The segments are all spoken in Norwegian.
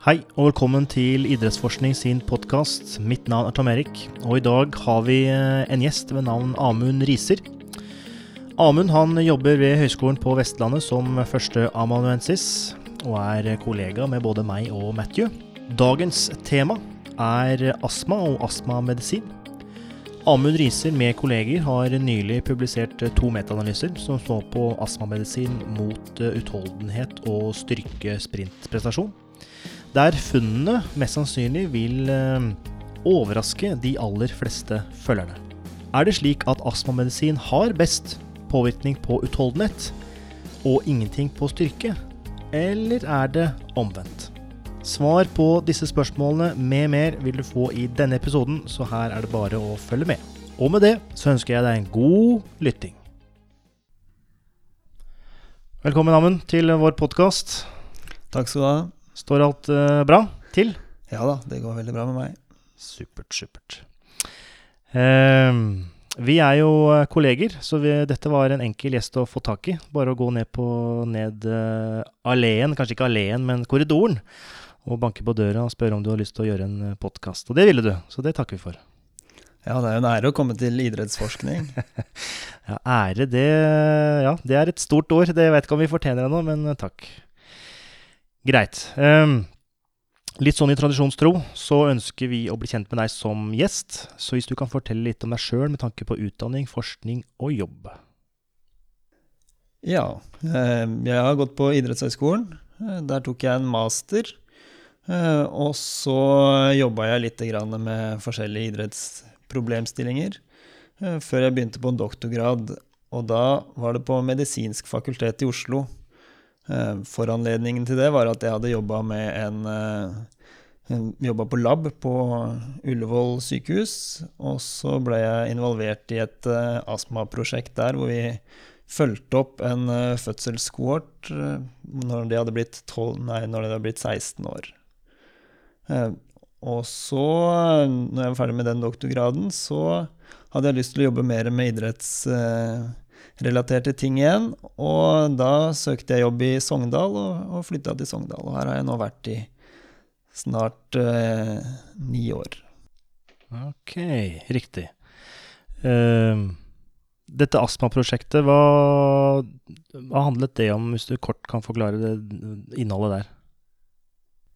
Hei og velkommen til Idrettsforskning sin podkast. Mitt navn er Tom Erik, og i dag har vi eh, en gjest ved navn Amund Riser. Amund han jobber ved Høgskolen på Vestlandet som førsteamanuensis, og er kollega med både meg og Matthew. Dagens tema er astma og astmamedisin. Amund Riser med kolleger har nylig publisert to metaanalyser som står på astmamedisin mot eh, utholdenhet og styrke-sprintprestasjon der funnene mest sannsynlig vil eh, overraske de aller fleste følgerne. Er det slik at astmamedisin har best påvirkning på utholdenhet og ingenting på styrke, eller er det omvendt? Svar på disse spørsmålene med mer vil du få i denne episoden, så her er det bare å følge med. Og med det så ønsker jeg deg en god lytting. Velkommen, Amund, til vår podkast. Takk skal du ha. Står alt uh, bra til? Ja da, det går veldig bra med meg. Supert, supert. Uh, vi er jo eh, kolleger, så vi, dette var en enkel gjest å få tak i. Bare å gå ned på ned uh, alleen, kanskje ikke alleen, men korridoren, og banke på døra og spørre om du har lyst til å gjøre en podkast. Og det ville du, så det takker vi for. Ja, det er jo en ære å komme til idrettsforskning. ja, ære, det, ja, det er et stort ord. Det vet ikke om vi fortjener ennå, men takk. Greit. Um, litt sånn i tradisjonstro så ønsker vi å bli kjent med deg som gjest. Så hvis du kan fortelle litt om deg sjøl med tanke på utdanning, forskning og jobb. Ja. Jeg har gått på idrettshøyskolen. Der tok jeg en master. Og så jobba jeg litt med forskjellige idrettsproblemstillinger før jeg begynte på en doktorgrad. Og da var det på Medisinsk fakultet i Oslo. Eh, foranledningen til det var at jeg hadde jobba med en eh, Jobba på lab på Ullevål sykehus. Og så ble jeg involvert i et uh, astmaprosjekt der hvor vi fulgte opp en fødselskohort når, de hadde blitt 12, nei, når de hadde blitt 16 år. Og så, når jeg var ferdig med den doktorgraden, så hadde jeg lyst til å jobbe mer med idretts relaterte ting igjen. Og da søkte jeg jobb i Sogndal, og, og flytta til Sogndal. Og her har jeg nå vært i snart eh, ni år. Ok, riktig. Uh, dette astmaprosjektet, hva, hva handlet det om, hvis du kort kan forklare det innholdet der?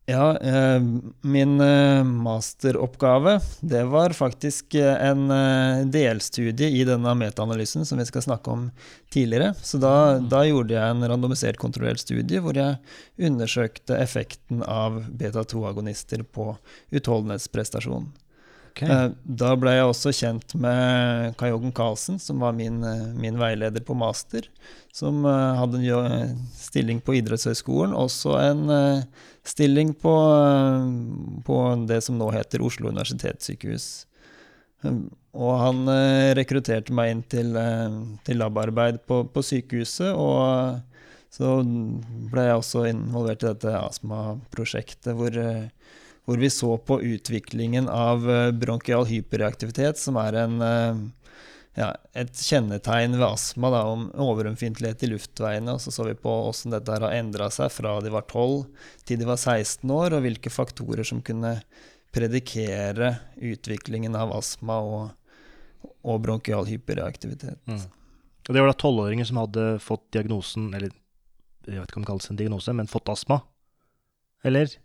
Ja, eh, min eh, masteroppgave det var faktisk eh, en delstudie i denne metaanalysen som vi skal snakke om tidligere. Så da, mm. da, gjorde jeg en randomisert kontrollert studie hvor jeg undersøkte effekten av beta-2-agonister på utholdenhetsprestasjon. Okay. Da ble jeg også kjent med Kai Joggen Karlsen, som var min, min, veileder på master. Som hadde en stilling på idrettshøyskolen, også en stilling på, på det som nå heter Oslo universitetssykehus. Og han eh, rekrutterte meg inn til, eh, til labarbeid på, på, sykehuset. Og så ble jeg også involvert i dette astmaprosjektet, hvor, eh, hvor vi så på utviklingen av bronkial hyperreaktivitet, som er en ja, et kjennetegn ved astma da, om overømfintlighet i luftveiene. Og så så vi på hvordan dette har endra seg fra de var 12 til de var 16 år, og hvilke faktorer som kunne predikere utviklingen av astma og, og bronkial hyperreaktivitet. Mm. Og Det var da tolvåringer som hadde fått diagnosen, eller jeg vet ikke om det kalles en diagnose, men fått astma? Eller?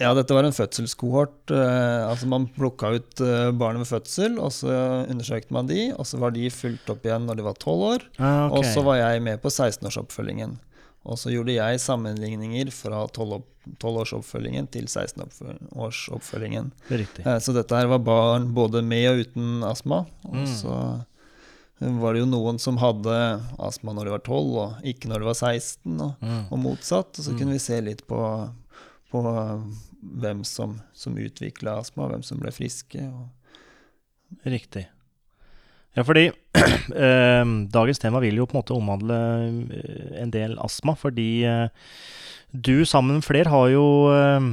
Ja, dette var en fødselskohort. Uh, altså Man plukka ut uh, barnet ved fødsel, og så undersøkte man de, og så var de fulgt opp igjen når de var 12 år. Ah, okay. Og så var jeg med på 16-årsoppfølgingen. Og så gjorde jeg sammenligninger fra 12-årsoppfølgingen til 16-årsoppfølgingen. Riktig. så dette her var barn både med og uten astma. Og mm. så var det jo noen som hadde astma når de var 12, og ikke når de var 16, og, mm. og motsatt. Og så mm. kunne vi se litt på på hvem som, som utvikla astma, hvem som ble friske. Riktig. Ja, fordi eh, dagens tema vil jo på en måte omhandle eh, en del astma. Fordi eh, du sammen med flere har jo eh,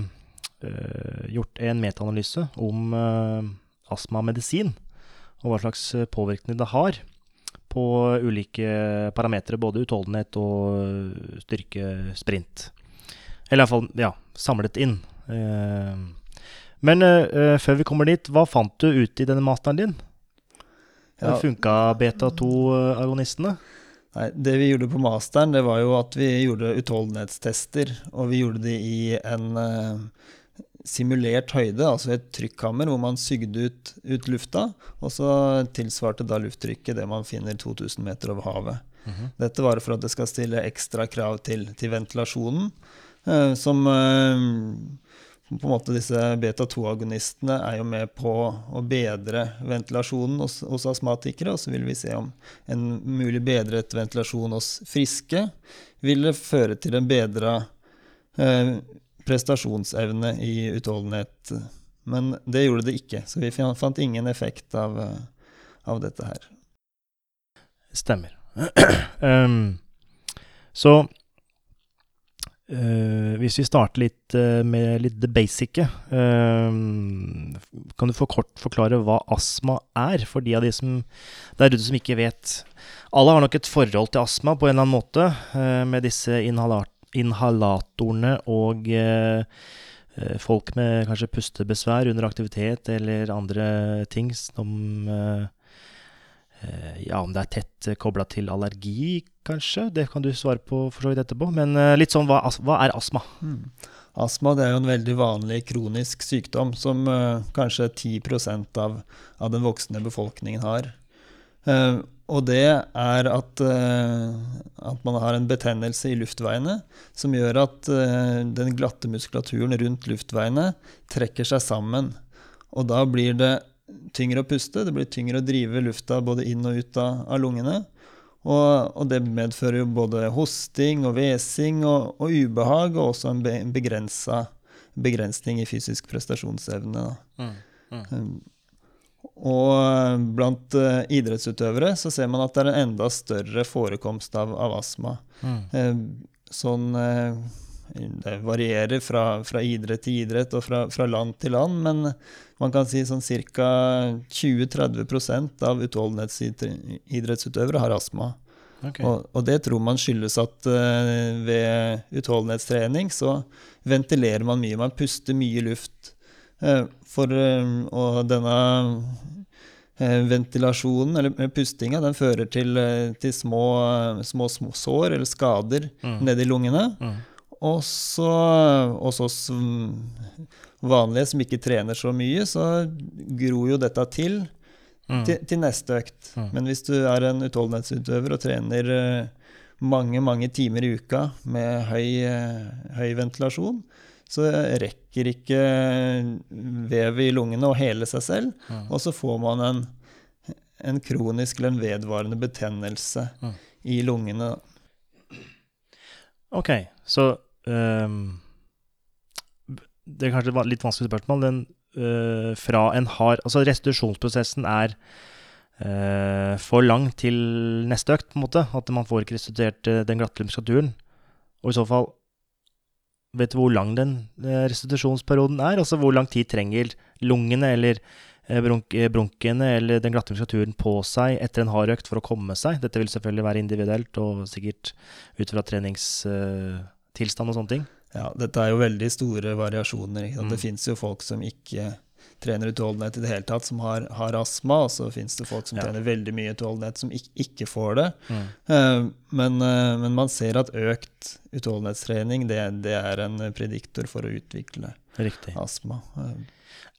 eh gjort en metaanalyse om eh, astmamedisin. Og hva slags påvirkning det har på ulike parametere, både utholdenhet og styrke, sprint. Eller iallfall ja, samlet inn. Eh, men eh, før vi kommer dit, hva fant du ut i denne masteren din? Ja. Funka beta 2-agonistene? Nei, det vi gjorde på masteren, det var jo at vi gjorde utholdenhetstester. Og vi gjorde det i en uh, simulert høyde, altså et trykkammer hvor man sygde ut, ut lufta. Og så tilsvarte da lufttrykket det man finner 2000 meter over havet. Dette var for at det skal stille ekstra krav til, til ventilasjonen, eh, som eh, på en måte Disse beta-2-agonistene er jo med på å bedre ventilasjonen hos, hos astmatikere. Og så vil vi se om en mulig bedret ventilasjon hos friske ville føre til en bedra eh, prestasjonsevne i utholdenhet. Men det gjorde det ikke, så vi fant ingen effekt av, eh, av dette her. Stemmer. um, så uh, hvis vi starter litt uh, med litt det basice uh, Kan du for kort forklare hva astma er, for de av de som der ute som ikke vet? Alle har nok et forhold til astma på en eller annen måte, med disse inhalat inhalatorene og folk med kanskje pustebesvær under aktivitet eller andre ting som Eh, ja, om det er tett eh, kobla til allergi, kanskje. Det kan du svare på for så vidt etterpå. Men eh, litt sånn, hva, hva er astma? Mm. Astma er jo en veldig vanlig kronisk sykdom som uh, kanskje 10% av, av den voksne befolkningen har. Uh, og det er at, uh, at, man har en betennelse i luftveiene som gjør at den glatte muskulaturen rundt luftveiene trekker seg sammen. Og da blir det tyngre å puste, det blir tyngre å drive lufta både inn og ut av, av lungene. Og, og, det medfører jo både hosting og hvesing og, og, ubehag, og også en begrensa begrensning i fysisk prestasjonsevne. Mm, mm. Um, og blant uh, idrettsutøvere så ser man at det er en enda større forekomst av, av astma. Mm. Uh, sånn uh, det varierer fra, fra, idrett til idrett og fra, fra, land til land, men man kan si sånn ca. 20-30% av utholdenhetsidrettsutøvere har astma. Okay. Og, og, det tror man skyldes at uh, ved utholdenhetstrening så ventilerer man mye. Man puster mye luft. Uh, for, uh, og denne ventilasjonen, eller pustinga, den fører til, til små, små, små, sår eller skader mm. nedi lungene. Mm. Og så hos oss vanlige som ikke trener så mye, så gror jo dette til mm. til, til, neste økt. Mm. Men hvis du er en utholdenhetsutøver og trener eh, mange, mange timer i uka med høy, eh, høy ventilasjon, så rekker ikke vevet i lungene å hele seg selv, mm. og så får man en, en kronisk eller en vedvarende betennelse mm. i lungene. Ok, så Det er kanskje et litt vanskelig spørsmål, Den, uh, fra en hard Altså, restitusjonsprosessen er uh, for lang til neste økt, på en måte. At man får ikke restituert uh, den glatte muskulaturen. Og i så fall Vet du hvor lang den restitusjonsperioden er? Altså hvor lang tid trenger lungene eller brunk, brunkene eller den glatte muskulaturen på seg etter en hard økt for å komme seg? Dette vil selvfølgelig være individuelt og sikkert ut fra trenings tilstand og sånne ting? Ja, dette er jo veldig store variasjoner. Mm. Det fins jo folk som ikke trener utholdenhet i det hele tatt, som har, har astma, og så fins det folk som ja. trener veldig mye utholdenhet, som ikke, ikke får det. Mm. Uh, men, uh, men, man ser at økt utholdenhetstrening det, det, er en prediktor for å utvikle Riktig. astma. Uh.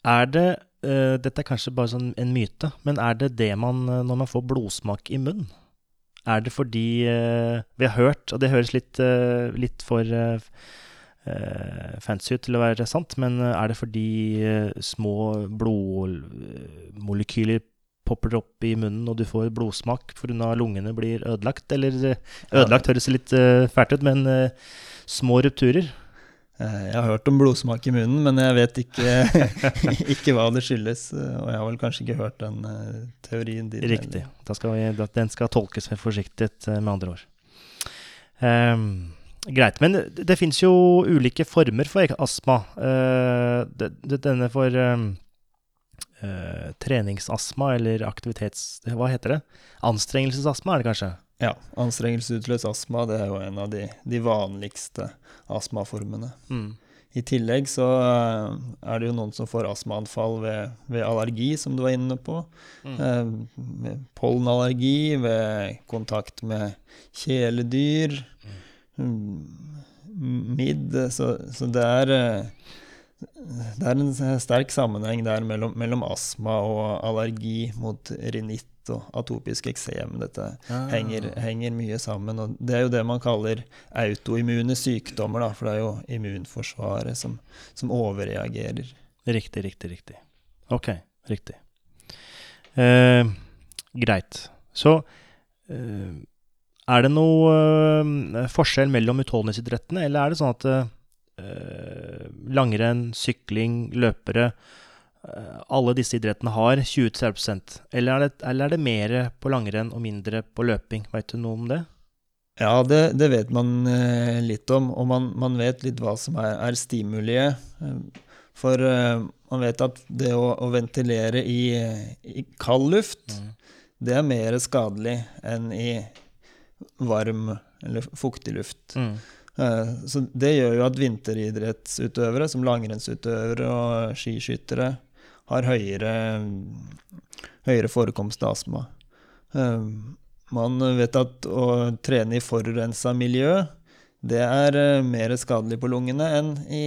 Er det Dette er kanskje bare sånn en myte, men er det det man når man får blodsmak i munnen? Er det fordi uh, vi har hørt, og det høres litt, uh, litt for uh, fancy ut til å være sant, men er det fordi små blodmolekyler popper opp i munnen, og du får blodsmak pga. lungene blir ødelagt? Eller ødelagt høres litt fælt ut, men små rupturer? Eh, jeg har hørt om blodsmak i munnen, men jeg vet ikke, ikke, hva det skyldes. Og jeg har vel kanskje ikke hørt den uh, teorien din. Riktig. Skal vi, den skal tolkes med forsiktighet, eh, med andre ord. Um, greit. Men det, det fins jo ulike former for astma. Uh, det, denne for um, uh, treningsastma eller aktivitets... Hva heter det? Anstrengelsesastma, er det kanskje? Ja. Anstrengelsesutløst astma det er jo en av de, de vanligste astmaformene. Mm. I tillegg så eh, er det jo noen som får astmaanfall ved, ved allergi, som du var inne på. Eh, med pollenallergi, ved kontakt med kjæledyr. Mm, Midd. Så, så det er eh, det er en sterk sammenheng der mellom, mellom astma og allergi mot rinitt og atopisk eksem. Dette ja. henger, henger mye sammen. Og det er jo det man kaller autoimmune sykdommer, da, for det er jo immunforsvaret som, som overreagerer. Riktig, riktig, riktig. Ok, riktig. Eh, greit. Så eh, er det noe eh, forskjell mellom utholdenhetsidrettene, eller er det sånn at eh, langrenn, sykling, løpere eh, alle disse idrettene har 20-30 eller, er det- eller er det mer på langrenn og mindre på løping? Veit du noe om det? Ja, det, det vet man eh, litt om, og man, man vet litt hva som er, er stimuliet. Eh, For eh, man vet at det å, å ventilere i, i kald luft, det er mer skadelig enn i varm eller fuktig luft. Mm. Eh, Så det gjør jo at vinteridrettsutøvere, som langrennsutøvere og skiskyttere, har høyere, høyere forekomst av astma. Eh, Man vet at å trene i forurensa miljø, det er eh, mer skadelig på lungene enn i,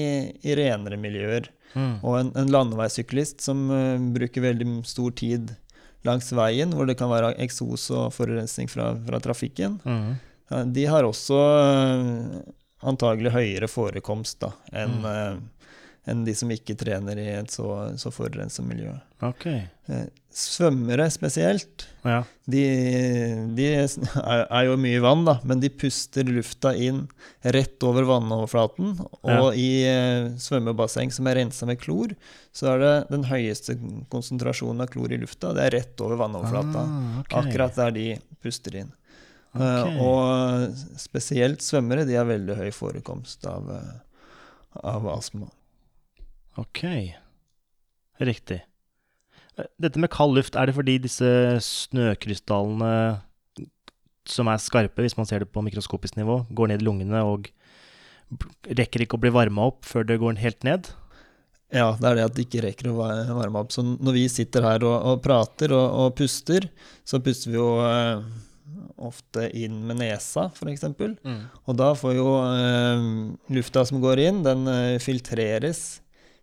i renere miljøer. Mm. Og en, en landeveissyklist som eh, bruker veldig stor tid langs veien, hvor det kan være eksos og forurensning fra, fra trafikken, Mm. de har også antagelig høyere forekomst da, enn Mm. Enn de som ikke trener i et så, så forurenset miljø. Ok. Eh, svømmere spesielt, Ja. de, de er, jo mye i vann, da, men de puster lufta inn rett over vannoverflaten. Og i eh, svømmebasseng som er rensa med klor, så er det den høyeste konsentrasjonen av klor i lufta. Det er rett over vannoverflata. Ah, okay. Akkurat der de puster inn. Ok. Eh, og spesielt svømmere de har veldig høy forekomst av, av astma. Ok, riktig. Eh, Dette med kald luft, er det fordi disse snøkrystallene som er skarpe, hvis man ser det på mikroskopisk nivå, går ned i lungene og rekker ikke å bli varma opp før det går helt ned? Ja, det er det at det ikke rekker å va- varme opp. Så når vi sitter her og, og prater og, og puster, så puster vi jo eh, ofte inn med nesa, f.eks. Og da får jo eh, lufta som går inn, den eh, filtreres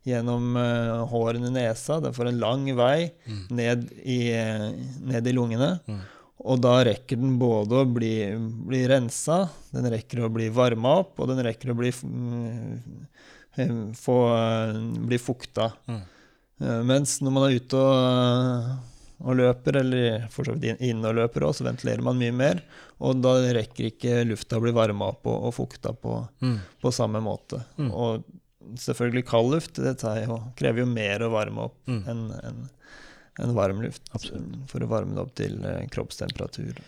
gjennom uh, hårene i nesa. Den får en lang vei ned i, eh, ned i lungene. Mm. Og da rekker den både å bli, bli rensa, den rekker å bli varma opp, og den rekker å bli, mm, eh, få, bli fukta. Mm. Mens når man er ute og, og løper, eller for så vidt inne og løper òg, så ventilerer man mye mer. Og da rekker ikke lufta å bli varma opp og, og fukta på, Mm. på samme måte. Mm. Og selvfølgelig kald luft det tar jo, krever jo mer å varme opp Mm. enn en, en varm luft. Absolutt. For å varme det opp til eh, kroppstemperatur.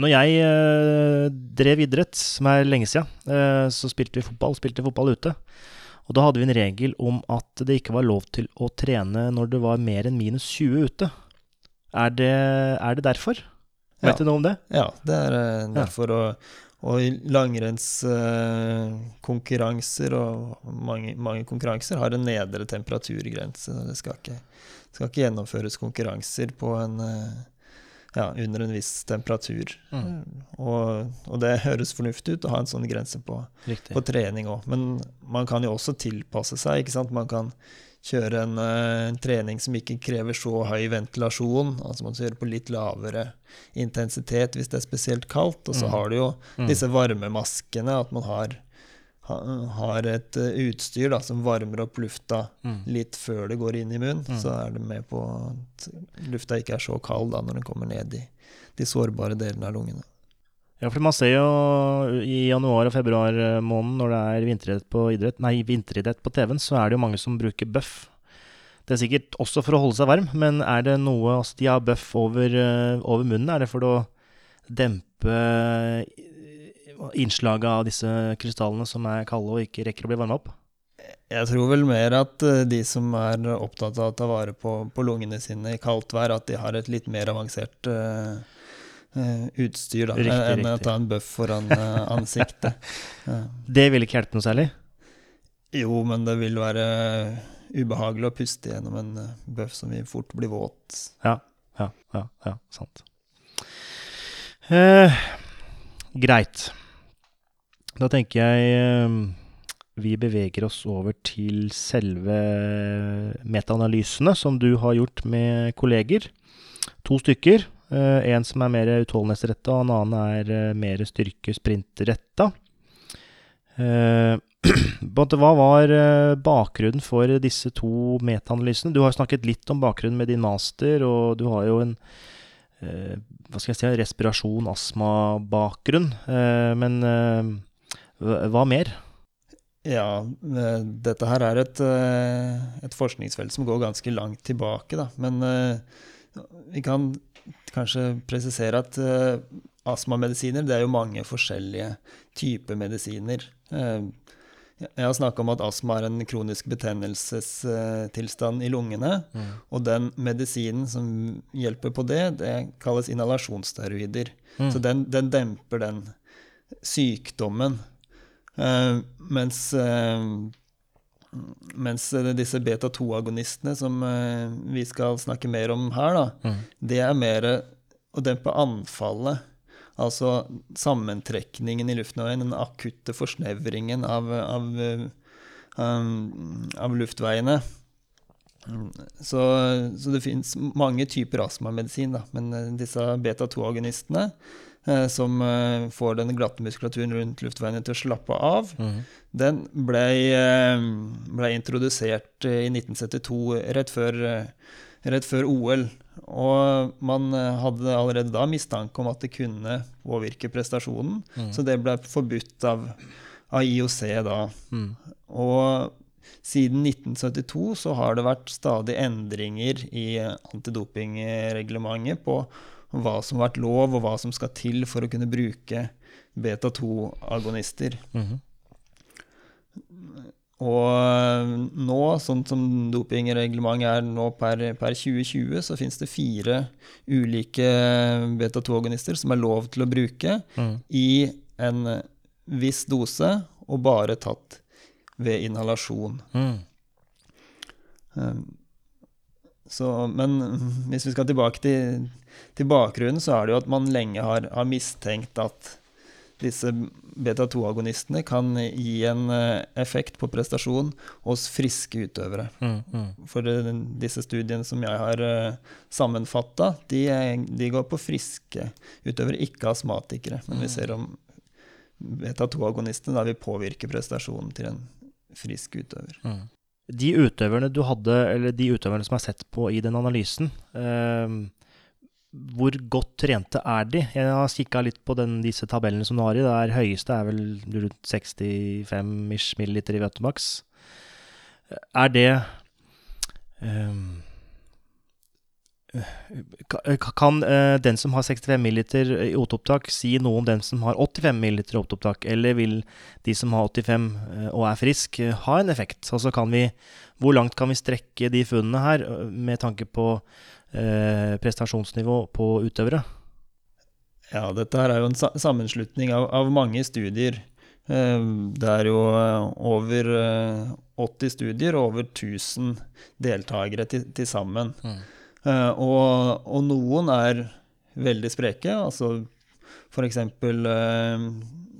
Når jeg eh, drev idrett, som er lenge siden, eh, så spilte vi fotball, spilte fotball ute. Og da hadde vi en regel om at det ikke var lov til å trene når det var mer enn minus 20 ute. Er det, er det derfor? Ja. Vet du noe om det? Ja, det er derfor. derfor. Og, og i langrennskonkurranser og mange, mange konkurranser har en nedre temperaturgrense. Det skal ikke, skal ikke gjennomføres konkurranser på en eh, ja, under en viss temperatur. Mm. Og, og det høres fornuftig ut å ha en sånn grense på, på trening òg. Men man kan jo også tilpasse seg. Man kan kjøre en, eh, en trening som ikke krever så høy ventilasjon. Altså man kjører på litt lavere intensitet hvis det er spesielt kaldt. Og så Mm. har du jo Mm. disse varmemaskene, at man har, har et eh, utstyr da, som varmer opp lufta Mm. litt før det går inn i munnen. Så er det med på at lufta ikke er så kald da når den kommer ned i de sårbare delene av lungene. Ja, for man ser jo i januar og februar måned når det er vinteridrett på, idrett, nei, vinteridrett på TV-en, så er det jo mange som bruker bøff. Det er sikkert også for å holde seg varm, men er det noe altså De har bøff over, eh, over munnen. Er det for å dempe eh, innslaget av disse krystallene som er kalde og ikke rekker å bli varma opp? Jeg tror vel mer at eh, de som er opptatt av å ta vare på, på lungene sine i kaldt vær, at de har et litt mer avansert eh, eh, utstyr da, Riktig, enn å ta en bøff foran eh, ansiktet. Det vil ikke hjelpe noe særlig? Jo, men det vil være ubehagelig å puste gjennom en eh, bøff som vil fort bli våt. Ja, ja, ja, ja sant. Eh, greit. Da tenker jeg eh, vi beveger oss over til selve metaanalysene som du har gjort med kolleger. To stykker. Eh, en som er mer utholdenhetsretta, og en annen er eh, mer styrke-sprintretta. Eh, hva var bakgrunnen for disse to metaanalysene? Du har snakket litt om bakgrunnen med din master, og du har jo en hva skal jeg si, respirasjon, astma-bakgrunn. Men hva mer? Ja, dette her er et, et, forskningsfelt som går ganske langt tilbake, da. Men vi kan kanskje presisere at uh, astmamedisiner det er jo mange forskjellige typer medisiner. Uh, jeg har snakka om at astma er en kronisk betennelsestilstand uh, i lungene. Mm. Og den medisinen som hjelper på det, det kalles inhalasjonsteroider. Mm. Så den, den, demper den sykdommen. Uh, mens mens disse beta-2-agonistene som eh, vi skal snakke mer om her, da, mm. det er mer å dempe anfallet. Altså sammentrekningen i luftveien, den akutte forsnevringen av, av, um, av luftveiene. Så, så, det fins mange typer astmamedisin, da, men eh, disse beta-2-agonistene Eh, som eh, får den glatte muskulaturen rundt luftveiene til å slappe av. Mm. Den ble, eh, ble, introdusert i 1972, rett før, rett før, OL. Og man hadde allerede da mistanke om at det kunne påvirke prestasjonen, mm. så det ble forbudt av, av IOC da. Mm. Og siden 1972 så har det vært stadig endringer i antidopingreglementet på hva som har vært lov, og hva som skal til for å kunne bruke beta-2-agonister. Mm -hmm. Og eh, nå, sånn som dopingreglementet er nå per, per 2020, så finnes det fire ulike beta-2-agonister som er lov til å bruke mm. i en viss dose, og bare tatt ved inhalasjon. Mm. Så, men hvis vi skal tilbake til, til, bakgrunnen, så er det jo at man lenge har, har mistenkt at disse beta-2-agonistene kan gi en eh, effekt på prestasjon hos friske utøvere. Mm, mm. For uh, disse studiene som jeg har uh, sammenfatta, de, de, går på friske utøvere, ikke astmatikere. Men mm. vi ser om beta-2-agonistene vil påvirke prestasjonen til en frisk utøver. Mm. De utøverne du hadde, eller de utøverne som er sett på i den analysen, eh, hvor godt trente er de? Jeg har kikka litt på den, disse tabellene som du har i. Det er, høyeste er vel rundt 65 milliliter i Vøtemax. Er det um, kan uh, den som har 65 milliliter i oteopptak, si noe om den som har 85 milliliter i oteopptak? Eller vil de som har 85 uh, og er frisk, uh, ha en effekt? Altså kan vi, hvor langt kan vi strekke de funnene her med tanke på prestasjonsnivå på utøvere? Ja, dette her er jo en sammenslutning av, av mange studier. Det er jo over 80 studier og over 1000 deltakere til, til sammen. Mm. Og, og, noen er veldig spreke, altså f.eks. Eh,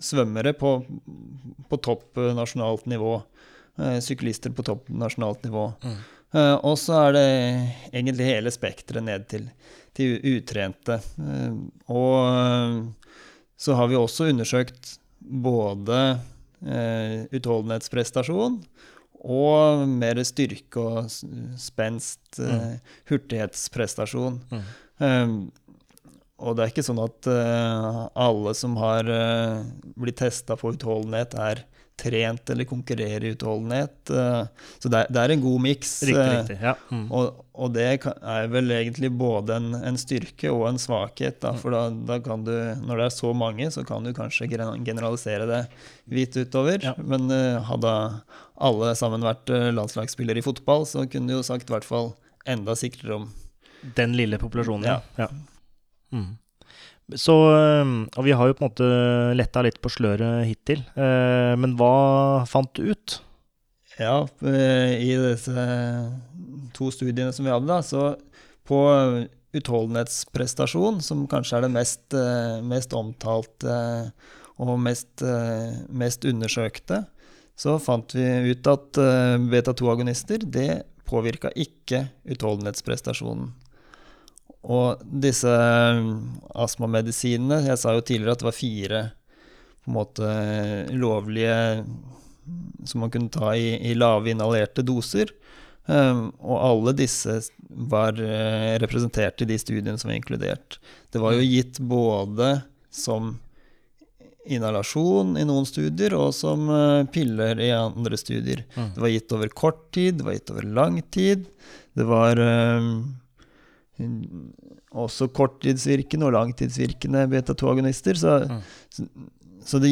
svømmere på, på, topp nasjonalt nivå. Syklister på topp nasjonalt nivå. Mm. Uh, og så er det egentlig hele spekteret ned til, til utrente. og så har vi også undersøkt både utholdenhetsprestasjon og mer styrke og spenst, mm. hurtighetsprestasjon. Mm. Um, og det er ikke sånn at uh, alle som har uh, blitt testa på utholdenhet, er trent eller konkurrerer i utholdenhet. Uh, så det er, en god miks. Ja. Mm. Og, og, det er vel egentlig både en, en styrke og en svakhet. Da, mm. for da, da, kan du, når det er så mange, så kan du kanskje generalisere det hvitt utover. Ja. Men hadde alle sammen vært landslagsspillere i fotball, så kunne du jo sagt i hvert fall enda sikrere om Den lille populasjonen, ja. ja. Mm. Så, eh, og vi har jo på en måte letta litt på sløret hittil. Eh, men hva fant du ut? Ja, eh, i disse to studiene som vi hadde, da, så på utholdenhetsprestasjon, som kanskje er det mest, eh, mest omtalte og mest, mest, undersøkte, så fant vi ut at beta-2-agonister det påvirka ikke utholdenhetsprestasjonen. Og disse astmamedisinene Jeg sa jo tidligere at det var fire på en måte lovlige som man kunne ta i, i lave inhalerte doser. Um, og alle disse var uh, representert i de studiene som var inkludert. Det var jo mm. gitt både som inhalasjon i noen studier og som uh, piller i andre studier. Mm. Det var gitt over kort tid, det var gitt over lang tid. Det var um, også korttidsvirkende og langtidsvirkende beta-2-agonister. Så, mm. Så det,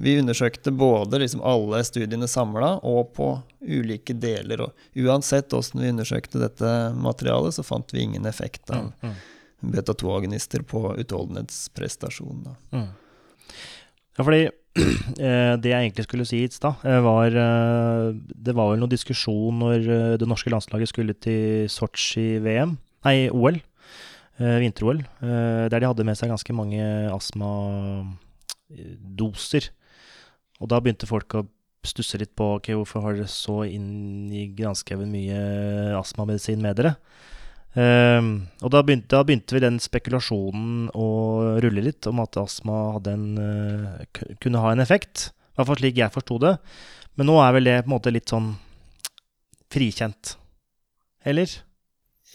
vi undersøkte både liksom alle studiene samla og på ulike deler. Og uansett åssen vi undersøkte dette materialet, så fant vi ingen effekt av mm, mm. beta-2-agonister på utholdenhetsprestasjon. Mm. Ja, fordi eh, det jeg egentlig skulle si i stad, eh, var eh, Det var vel noen diskusjon når det norske landslaget skulle til Sotsji-VM, nei, OL, vinter-OL, der de hadde med seg ganske mange astmadoser. Og da begynte folk å stusse litt på okay, hvorfor har dere så inn i granskauen mye astmamedisin med dere. Um, og da begynte, da begynte, vi den spekulasjonen å rulle litt om at astma en, uh, kunne ha en effekt. I hvert fall slik jeg forsto det. Men nå er vel det på en måte litt sånn frikjent. Eller?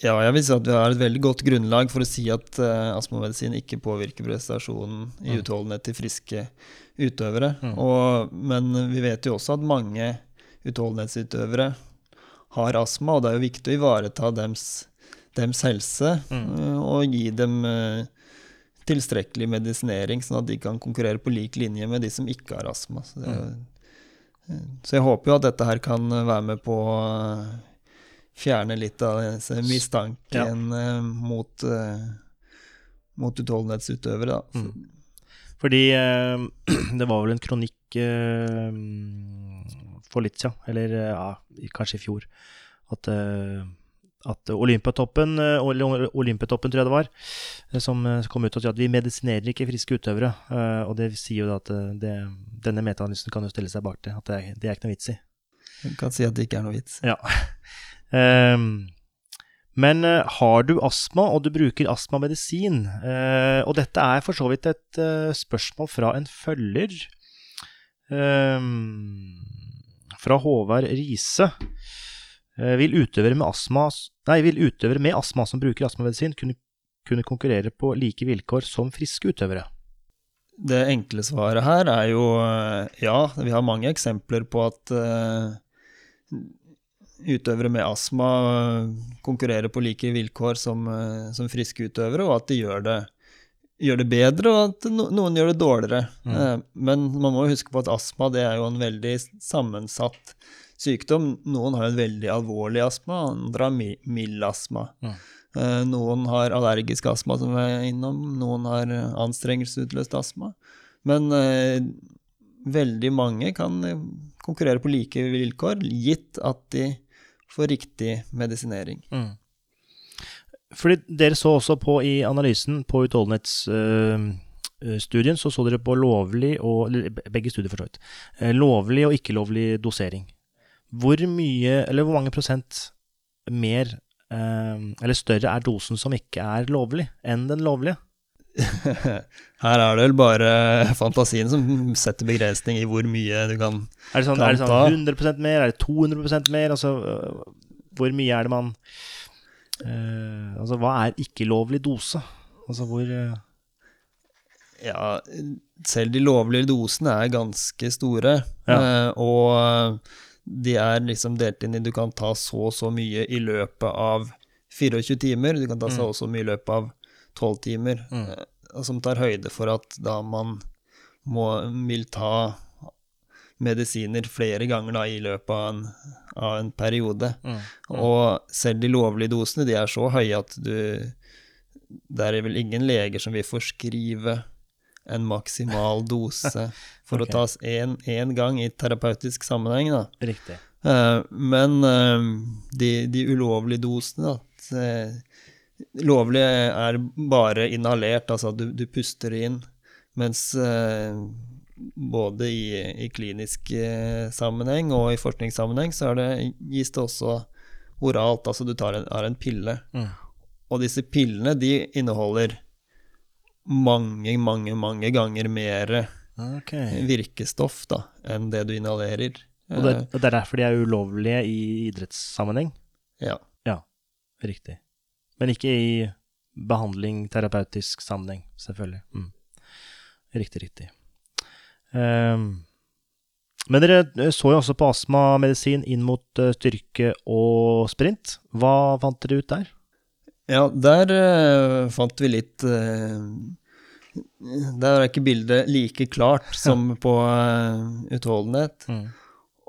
Ja, jeg vil si at vi har et veldig godt grunnlag for å si at uh, astmamedisin ikke påvirker prestasjonen i mm. utholdenhet til friske utøvere. Mm. Og, men vi vet jo også at mange utholdenhetsutøvere har astma, og det er jo viktig å ivareta dems, dems helse mm. uh, og gi dem uh, tilstrekkelig medisinering, sånn at de kan konkurrere på lik linje med de som ikke har astma. Så, det, mm. så jeg håper jo at dette her kan være med på fjerne litt av mistanken ja. mot, uh, mot utholdenhetsutøvere. Mm. Fordi uh, det var vel en kronikk for litt siden, eller ja, kanskje i fjor, at, at Olympiatoppen, Olympiatoppen tror jeg det var, som kom ut og sa at vi medisinerer ikke friske utøvere. og det sier jo at det, denne metaanalysen kan jo stille seg bak det, at det det er ikke noe vits i. Du kan si at det ikke er noe vits. Ja. Um, men uh, har du astma, og du bruker astmamedisin uh, Og dette er for så vidt et uh, spørsmål fra en følger. Um, fra Håvard Riise. vil, utøvere med astma, nei, vil utøvere med astma som bruker astmamedisin, kunne, kunne konkurrere på like vilkår som friske utøvere? Det enkle svaret her er jo ja. Vi har mange eksempler på at utøvere med astma eh, konkurrerer på like vilkår som, eh, som friske utøvere, og at de gjør det, gjør det bedre, og at noen gjør det dårligere. Mm. Eh, men man må huske på at astma det er jo en veldig sammensatt sykdom. Noen har en veldig alvorlig astma, andre har mild astma. Mm. Noen har allergisk astma, som vi er innom, noen har anstrengelsesutløst astma. Men veldig mange kan konkurrere på like vilkår, gitt at de for riktig medisinering. Mm. Fordi dere så også på i analysen på utholdenhetsstudien, uh, så så dere på lovlig og Begge studier, for så vidt. Uh, lovlig og ikke-lovlig dosering. Hvor mye, eller hvor mange prosent mer, eller større, er dosen som ikke er lovlig, enn den lovlige? Her er det vel bare fantasien som setter begrensning i hvor mye du kan, er det sånn, er det sånn 100% mer, er det 200% mer? Altså, hvor mye er det man uh, Altså, hva er ikke-lovlig dose? Altså, hvor uh... Ja, selv de lovlige dosene er ganske store. Ja. Uh, og de er liksom delt inn i Du kan ta så og så mye i løpet av 24 timer. Du kan ta så og så mye i løpet av tolv timer, mm. Eh, som tar høyde for at da man må, vil ta medisiner flere ganger da, i løpet av en, av en periode. Mm. Mm. Og selv de lovlige dosene de er så høye at du Det er vel ingen leger som vil forskrive en maksimal dose for okay. å tas én gang i terapeutisk sammenheng. Da. Riktig. Uh, men uh, de, de ulovlige dosene, da eh, Lovlige er bare inhalert, altså du, du puster det inn. Mens eh, både i, i klinisk eh, sammenheng og i forskningssammenheng så er det, gis det også oralt, altså du tar en, en pille. Mm. Og disse pillene de inneholder mange, mange, mange ganger mer okay. virkestoff da, enn det du inhalerer. Og det, og det er derfor de er ulovlige i idrettssammenheng? Ja. ja. Riktig. Men ikke i behandling, terapeutisk sammenheng, selvfølgelig. Mm. Riktig, riktig. Um, men dere eh, så jo også på astmamedisin inn mot eh, styrke og sprint. Hva fant dere ut der? Ja, der uh, fant vi litt uh, Der er ikke bildet like klart som på uh, utholdenhet. Mm.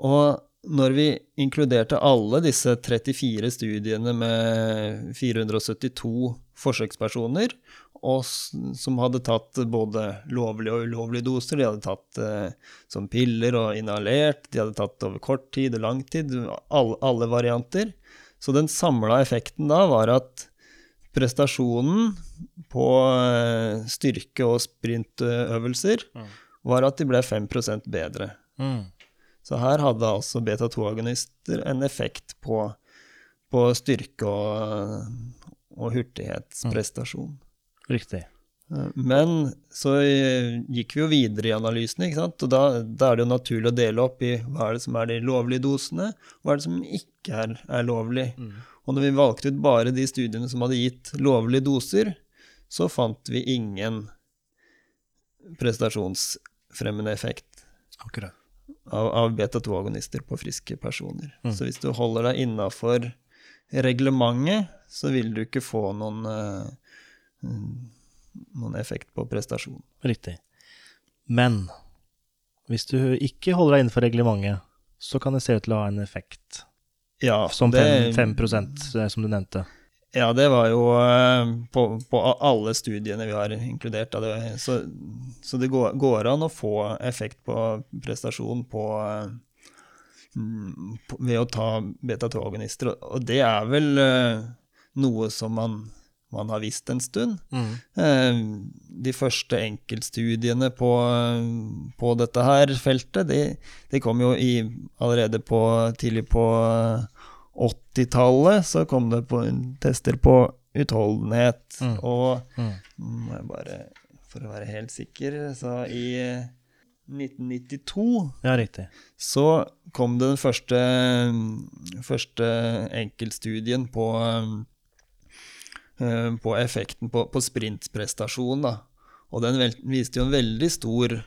Og når vi inkluderte alle disse 34 studiene med 472 forsøkspersoner, og som hadde tatt både lovlige og ulovlige doser, de hadde tatt eh, som piller og inhalert, de hadde tatt over kort tid og lang tid, alle, alle varianter. Så den samla effekten da var at prestasjonen på eh, styrke- og sprintøvelser Mm. var at de ble 5 bedre. Mm. Så her hadde altså beta-2-agonister en effekt på, på styrke og, og hurtighetsprestasjon. Riktig. Eh, Men så gikk vi jo videre i analysene, ikke sant? og da, da er det jo naturlig å dele opp i hva er det som er de lovlige dosene, og hva er det som ikke er, er lovlig. Mm. Og når vi valgte ut bare de studiene som hadde gitt lovlige doser, så fant vi ingen prestasjonsfremmende effekt Akkurat. Av, av beta-2-agonister på friske personer. Mm. Så hvis du holder deg innafor reglementet, så vil du ikke få noen, mm, noen effekt på prestasjon. Riktig. Men hvis du ikke holder deg innenfor reglementet, så kan det se ut til å ha en effekt. Ja, Som det- 5, 5 eh, som du nevnte. Ja, det var jo eh, på, på alle studiene vi har inkludert. Så, så det går, går an å få effekt på prestasjon på, eh, mm, på, ved å ta beta-2-agonister, og- det er vel eh, noe som man, man har visst en stund. Mm. De første enkeltstudiene på, på dette her feltet, de, de kom jo i, allerede på, tidlig på 80-tallet. Så kom det på tester på utholdenhet. Mm. Og Mm. jeg bare, for å være helt sikker, så i 1992 Ja, riktig. så kom det den første, første enkeltstudien på, eh, på effekten på, på sprintprestasjon. Da. Og den viste jo en veldig stor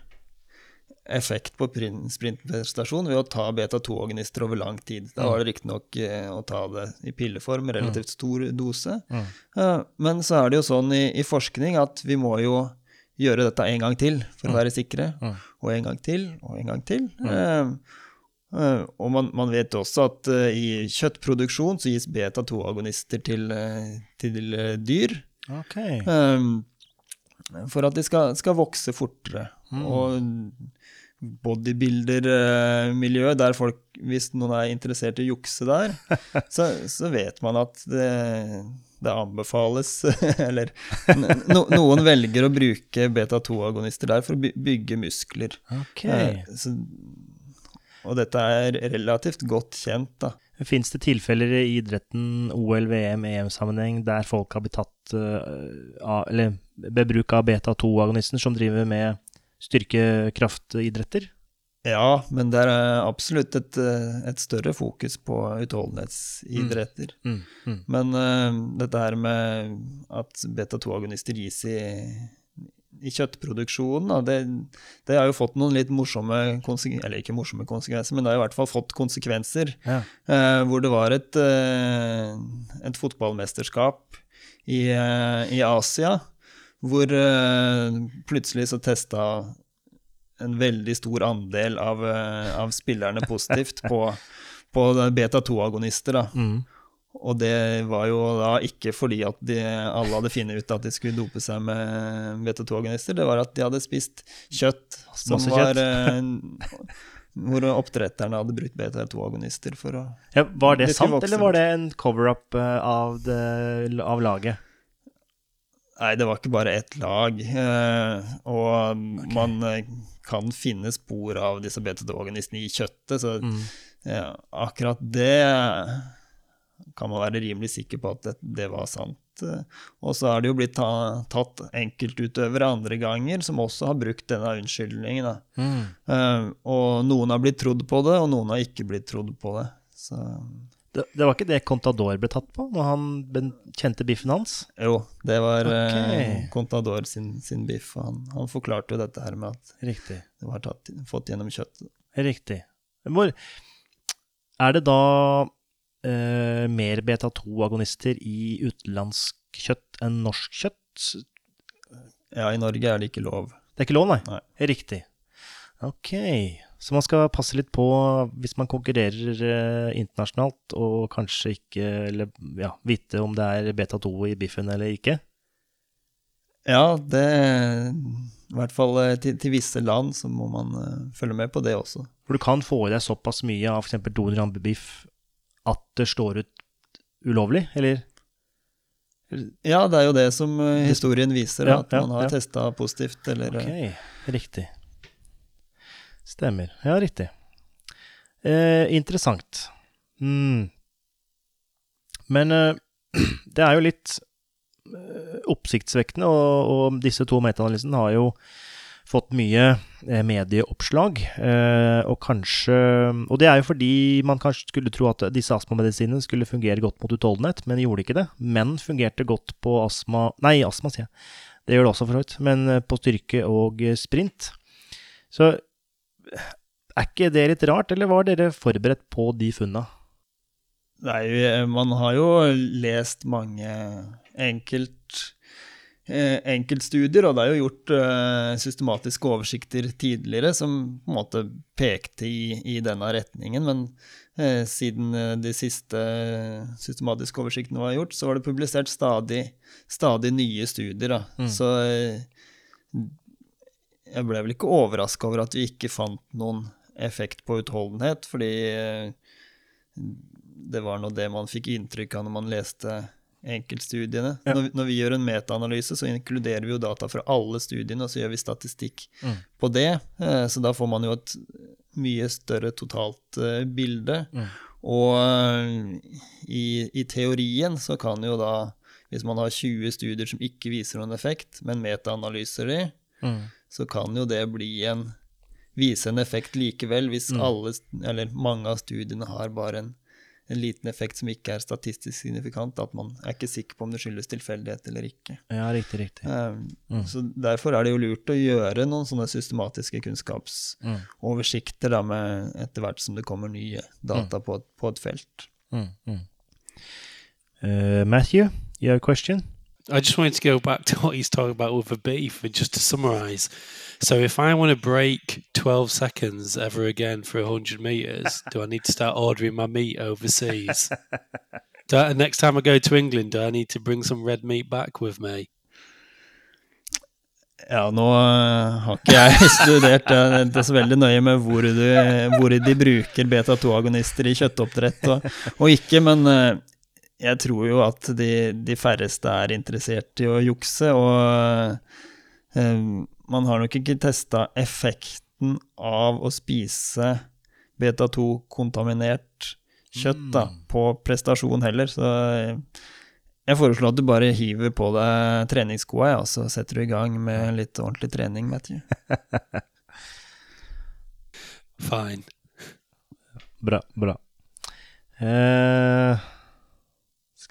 effekt på prin- sprintprestasjon ved å ta beta-2-agonister over lang tid. Da var det riktignok eh, å ta det i pilleform, relativt stor dose. Mm. Eh, men så er det jo sånn i, i forskning at vi må jo gjøre dette en gang til for å være sikre. Mm. Og en gang til, og en gang til. Eh, eh, og man, man vet også at i kjøttproduksjon så gis beta-2-agonister til, til dyr. Okay. for at de skal, skal vokse fortere. Mm. Og bodybuilder-miljø, der folk, hvis noen er interessert i å jukse der, så, så vet man at det, det anbefales Eller no, noen velger å bruke beta-2-agonister der for å bygge muskler. Ok. Eh, så, og dette er relativt godt kjent, da. Fins det tilfeller i idretten, OL, VM, EM-sammenheng, der folk har blitt tatt eh, eller ved bruk av beta-2-agonisten som driver med styrkekraftidretter? Ja, men det er absolutt et, eh, et større fokus på utholdenhetsidretter. Mm. Mm. Men uh, dette her med at beta-2-agonister gis i, i kjøttproduksjonen, da, det, det har jo fått noen litt morsomme konsekvenser, eller ikke morsomme konsekvenser, men det har i hvert fall fått konsekvenser. Ja. Uh, hvor det var et, uh, et fotballmesterskap i, eh, i Asia, hvor uh, plutselig så testa en veldig stor andel av, uh, av spillerne positivt på, på beta-2-agonister. Mm. Og det var jo da ikke fordi at de, alle hadde funnet ut at de skulle dope seg med beta-2-agonister, det var at de hadde spist kjøtt som Masse var kjøtt. eh, hvor oppdretterne hadde brukt beta-2-agonister for å Ja, var det sant, eller var det en cover-up av, av laget? Nei, det var ikke bare ett lag. eh, og man eh, kan finne spor av disse BT2-agonistene i kjøttet, så Mm. ja, akkurat det kan man være rimelig sikker på at det, det var sant. Eh, Og så har det jo blitt ta, tatt enkeltutøvere andre ganger som også har brukt denne unnskyldningen. Mm. Eh, og noen har blitt trodd på det, og noen har ikke blitt trodd på det. Så Det, det var ikke det Contador ble tatt på, når han kjente biffen hans? jo, det var okay. eh, Contador sin, sin biff. Han, han forklarte jo dette her med at Riktig. det var tatt, fått gjennom kjøttet. Riktig. Hvor Er det da eh, mer beta-2-agonister i utenlandsk kjøtt enn norsk kjøtt? Ja, i Norge er det ikke lov. Det er ikke lov, nei? Nei. Riktig. Ok. Så man skal passe litt på hvis man konkurrerer eh, internasjonalt, og kanskje ikke eller, ja, vite om det er beta-2 i biffen eller ikke? Ja, det I hvert fall eh, til, til visse land så må man uh, følge med på det også. For du kan få i deg såpass mye av f.eks. 200 gram biff at det står ut ulovlig, eller? Ja, det er jo det som historien viser, Ja, at man har ja. testa positivt, eller Ok, riktig. Stemmer. Ja, riktig. Eh, interessant. Mm. Men eh, det er jo litt eh, oppsiktsvekkende, og, og disse to metaanalysene har jo fått mye eh, medieoppslag. Eh, og kanskje Og det er jo fordi man kanskje skulle tro at disse astmamedisinene skulle fungere godt mot utholdenhet, men gjorde ikke det. Men fungerte godt på astma Nei, astma, sier jeg. Det gjør det også, for så vidt. Men på styrke og sprint. Så er ikke det litt rart, eller var dere forberedt på de funna? Nei, man har jo lest mange enkelt, eh, enkeltstudier, og det er jo gjort eh, systematiske oversikter tidligere som på en måte pekte i, i denne retningen, men eh, siden de siste systematiske oversiktene var gjort, så var det publisert stadig, stadig nye studier. Da. Mm. Så jeg ble vel ikke overraska over at vi ikke fant noen effekt på utholdenhet, fordi eh, det var nå det man fikk inntrykk av når man leste enkeltstudiene. Ja. Når, når vi gjør en metaanalyse, så inkluderer vi jo data fra alle studiene, og så gjør vi statistikk Mm. på det. Eh, Så da får man jo et mye større totalt eh, bilde. Mm. Og i, i teorien så kan jo da, hvis man har 20 studier som ikke viser noen effekt, men metaanalyser de, Mm. Så kan jo det bli en vise en effekt likevel, hvis Mm. alle, eller mange av studiene har bare en, en liten effekt som ikke er statistisk signifikant. At man er ikke sikker på om det skyldes tilfeldighet eller ikke. Ja, riktig, riktig. Um, Mm. Så Derfor er det jo lurt å gjøre noen sånne systematiske kunnskapsoversikter Mm. da, med etter hvert som det kommer nye data på, et- på et felt. Mm. Mm. Uh, Matthew, you have a question? I just wanted to go back to what he's talking about with the beef, and just to summarize. So, if I want to break 12 seconds ever again for 100 meters, do I need to start ordering my meat overseas? do I, next time I go to England, do I need to bring some red meat back with me? Ja, nå uh, har ikke jeg studert uh, det så veldig nøye med hvor, du, hvor de bruker beta-2-agonister i kjøttoppdrett og, og ikke, men uh, jeg tror jo at de, de færreste er interessert i å jukse, og eh, man har nok ikke testa effekten av å spise beta-2-kontaminert kjøtt da, på prestasjon heller, så uh, jeg foreslår at du bare hiver på deg treningsskoa, ja, og så setter du i gang med litt ordentlig trening, Matthew. Fine. Bra, bra. Eh,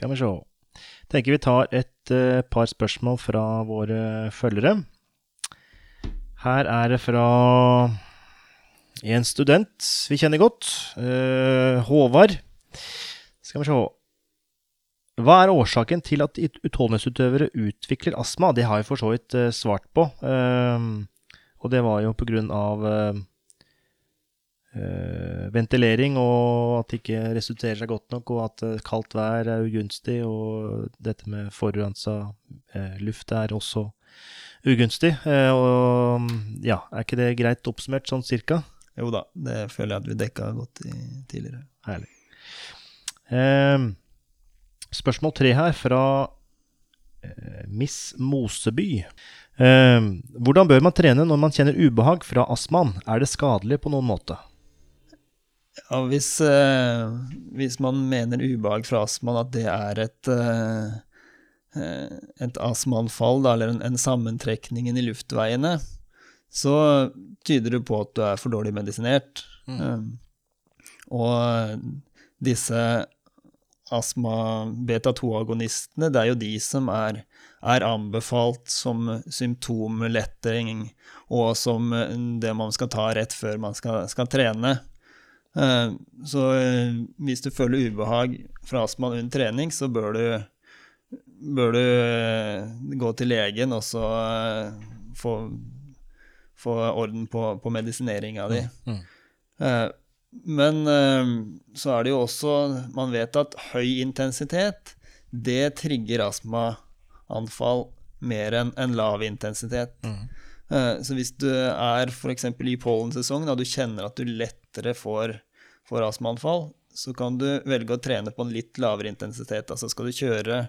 skal vi se. Tenker vi tar et uh, par spørsmål fra våre følgere. Her er det fra en student vi kjenner godt. Uh, Håvard. Skal vi se. Hva er årsaken til at ut- utholdenhetsutøvere utvikler astma? Det har jeg for så vidt eh, svart på. og det var jo på grunn av ventilering, og at det ikke resulterer seg godt nok, og at eh, kaldt vær er ugunstig, og dette med forurensa eh, luft er også ugunstig. Eh, og ja, er ikke det greit oppsummert, sånn cirka? jo da, det føler jeg at vi dekka godt i, tidligere. Herlig. Eh, spørsmål tre her fra eh, Miss Moseby. Eh, hvordan bør man trene når man kjenner ubehag fra astmaen? Er det skadelig på noen måte? Ja, hvis, eh, hvis man mener ubehag fra astmaen, at det er et, eh, eh et astmaanfall, eller en, en sammentrekning i luftveiene, så tyder det på at du er for dårlig medisinert. Um, og disse astma-beta-2-agonistene, det er jo de som er, er anbefalt som symptomlettering, og som det man skal ta rett før man skal, skal trene. Uh, så uh, hvis du føler ubehag fra astmaen under trening, så bør du, bør du uh, gå til legen og så få få orden på, på medisineringa di. Mm. Uh, men så er det jo også Man vet at høy intensitet, det trigger astmaanfall mer enn en lav intensitet. Mm. Så hvis du er f.eks. i pollensesong, og du kjenner at du lettere får, får astmaanfall, så kan du velge å trene på en litt lavere intensitet. Altså skal du kjøre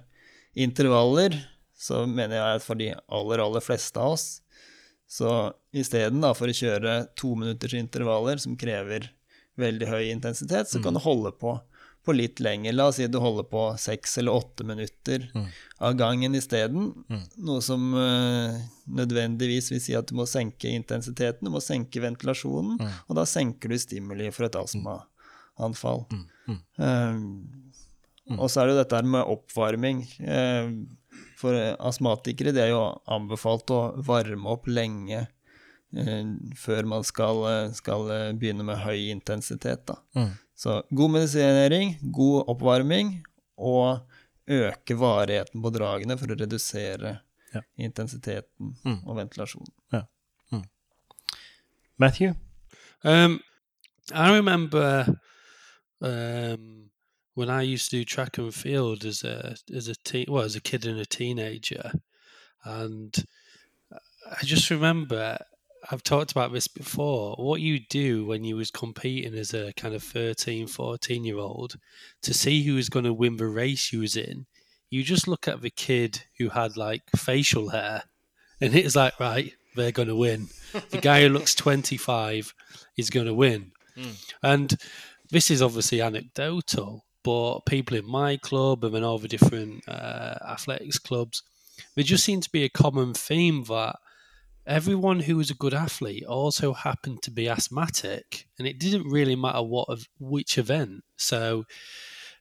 intervaller, så mener jeg at for de aller, aller fleste av oss, så istedenfor å kjøre to minutters intervaller som krever veldig høy intensitet, så kan mm. du holde på, på litt lenger. La oss si du holder på seks eller åtte minutter mm. av gangen isteden. Mm. Noe som uh, nødvendigvis vil si at du må senke intensiteten, du må senke ventilasjonen, mm. og da senker du stimuli for et astmaanfall. Mm. Um, og så er det jo dette med oppvarming. Uh, for astmatikere det er jo anbefalt å varme opp lenge eh, før man skal, eh, skal, eh, begynne med høy intensitet. Mm. Så god medisinering, god oppvarming og øke varigheten på dragene for å redusere ja. intensiteten mm. og ventilasjonen. Ja. Mm. Matthew? Um, I remember um, when I used to do track and field as a as a teen, well as a kid and a teenager, and I just remember I've talked about this before. What you do when you was competing as a kind of 13, 14 year old to see who was going to win the race you was in, you just look at the kid who had like facial hair, and it's like right, they're going to win. the guy who looks 25 is going to win, mm. and this is obviously anecdotal, but people in my club and in all the different uh, athletics clubs, there just seemed to be a common theme that everyone who was a good athlete also happened to be asthmatic, and it didn't really matter what of which event. So,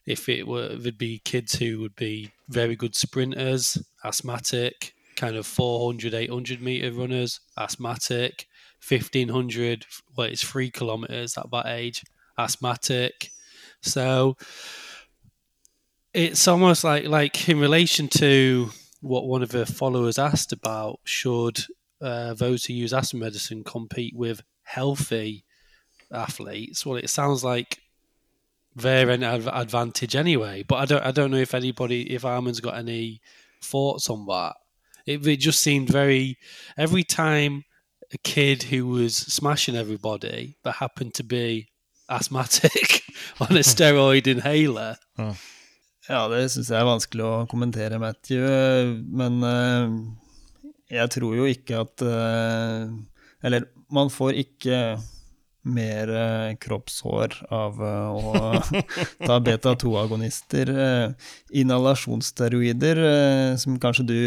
if it were, there'd be kids who would be very good sprinters, asthmatic, kind of 400, 800 meter runners, asthmatic, 1500, well, it's three kilometers at that age, asthmatic so it's almost like like in relation to what one of the followers asked about should uh, those who use asthma medicine compete with healthy athletes well it sounds like they're an advantage anyway but i don't i don't know if anybody if armin's got any thoughts on that it, it just seemed very every time a kid who was smashing everybody but happened to be asthmatic on a steroid inhaler. Ja, det syns jeg er vanskelig å kommentere, Matthew. Men uh, jeg tror jo ikke at uh, Eller man får ikke mer uh, kroppshår av å ta beta-2-agonister. inhalasjonssteroider, som kanskje du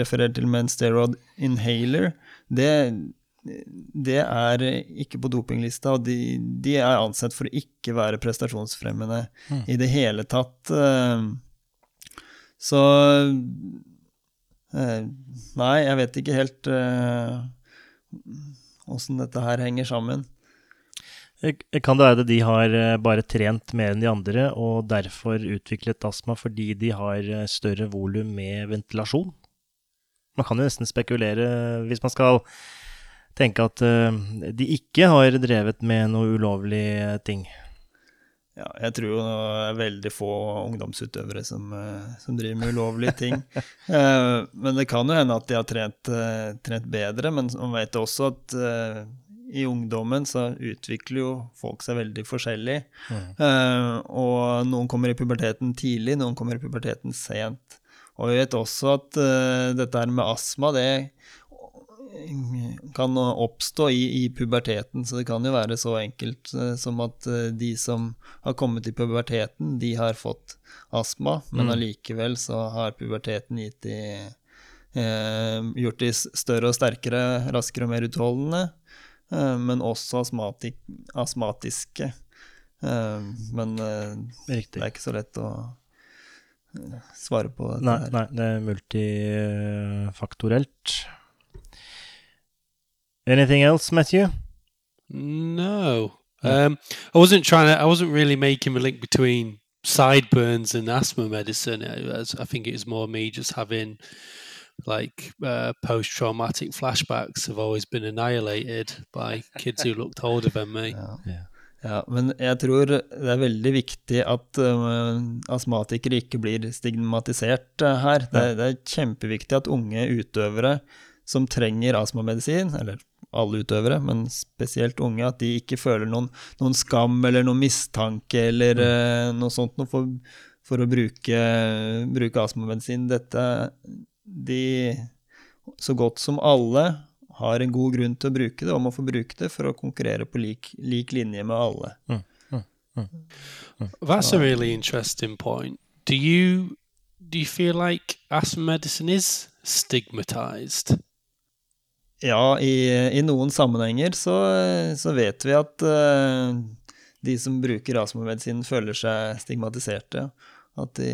refererer til med en steroid inhaler, det det er ikke på dopinglista, og de, de, er ansett for å ikke være prestasjonsfremmende mm. i det hele tatt. Eh, så eh, Nei, jeg vet ikke helt åssen uh, dette her henger sammen. Kan det være at de har bare trent mer enn de andre, og derfor utviklet astma fordi de har større volum med ventilasjon? Man kan jo nesten spekulere, hvis man skal tenke at de ikke har drevet med noe ulovlig ting. Ja, jeg tror jo det er veldig få ungdomsutøvere som, uh, som driver med ulovlige ting. uh, men det kan jo hende at de har trent, trent bedre. Men man vet også at i ungdommen så utvikler jo folk seg veldig forskjellig. Mm. Eh, og noen kommer i puberteten tidlig, noen kommer i puberteten sent. Og vi vet også at eh, dette her med astma, det kan oppstå i, i puberteten. Så det kan jo være så enkelt eh, som at eh, de som har kommet i puberteten, de har fått astma, men Mm. allikevel så har puberteten gitt de eh, gjort de større og sterkere, raskere og mer utholdende, eh, men også astmatik, astmatiske. Eh, men eh, det er ikke så lett å svare på dette Nei, her. nei, det er multifaktorelt. Anything else, Matthew? No. Um, I wasn't trying to. I wasn't really making a link between sideburns and asthma medicine. I, I think it was more me just having like uh, post-traumatic flashbacks have always been annihilated by kids who looked older than me. Ja. Ja. Ja, men jeg tror det er veldig viktig at uh, astmatikere ikke blir stigmatisert uh, her. Det, det er kjempeviktig at unge utøvere som trenger astmamedisin, eller alle utøvere, men spesielt unge, at de ikke føler noen, noen skam eller noen mistanke eller uh, noe sånt noe for, for å bruke, bruke astmamedisin. Dette De, så godt som alle, har en god grunn til å bruke det, og må få bruke det for å konkurrere på lik, lik linje med alle. That's a really interesting point. Do you do you feel like asthma medicine is stigmatized? Ja, i, i noen sammenhenger så, så vet vi at uh, de som bruker astmamedisin, føler seg stigmatiserte. At de,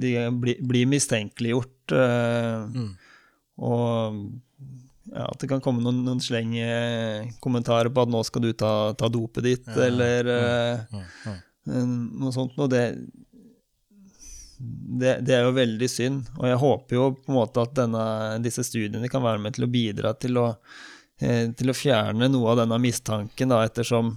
de blir, mistenkeliggjort. Uh, Mm. Og ja, at det kan komme noen, noen kommentarer på at 'nå skal du ta, ta dopet ditt', Ja, eller uh, ja, mm. Eh, noe sånt Og det, det, det er jo veldig synd. Og jeg håper jo på en måte at denne, disse studiene kan være med til å bidra til å, eh, til å fjerne noe av denne mistanken, da, ettersom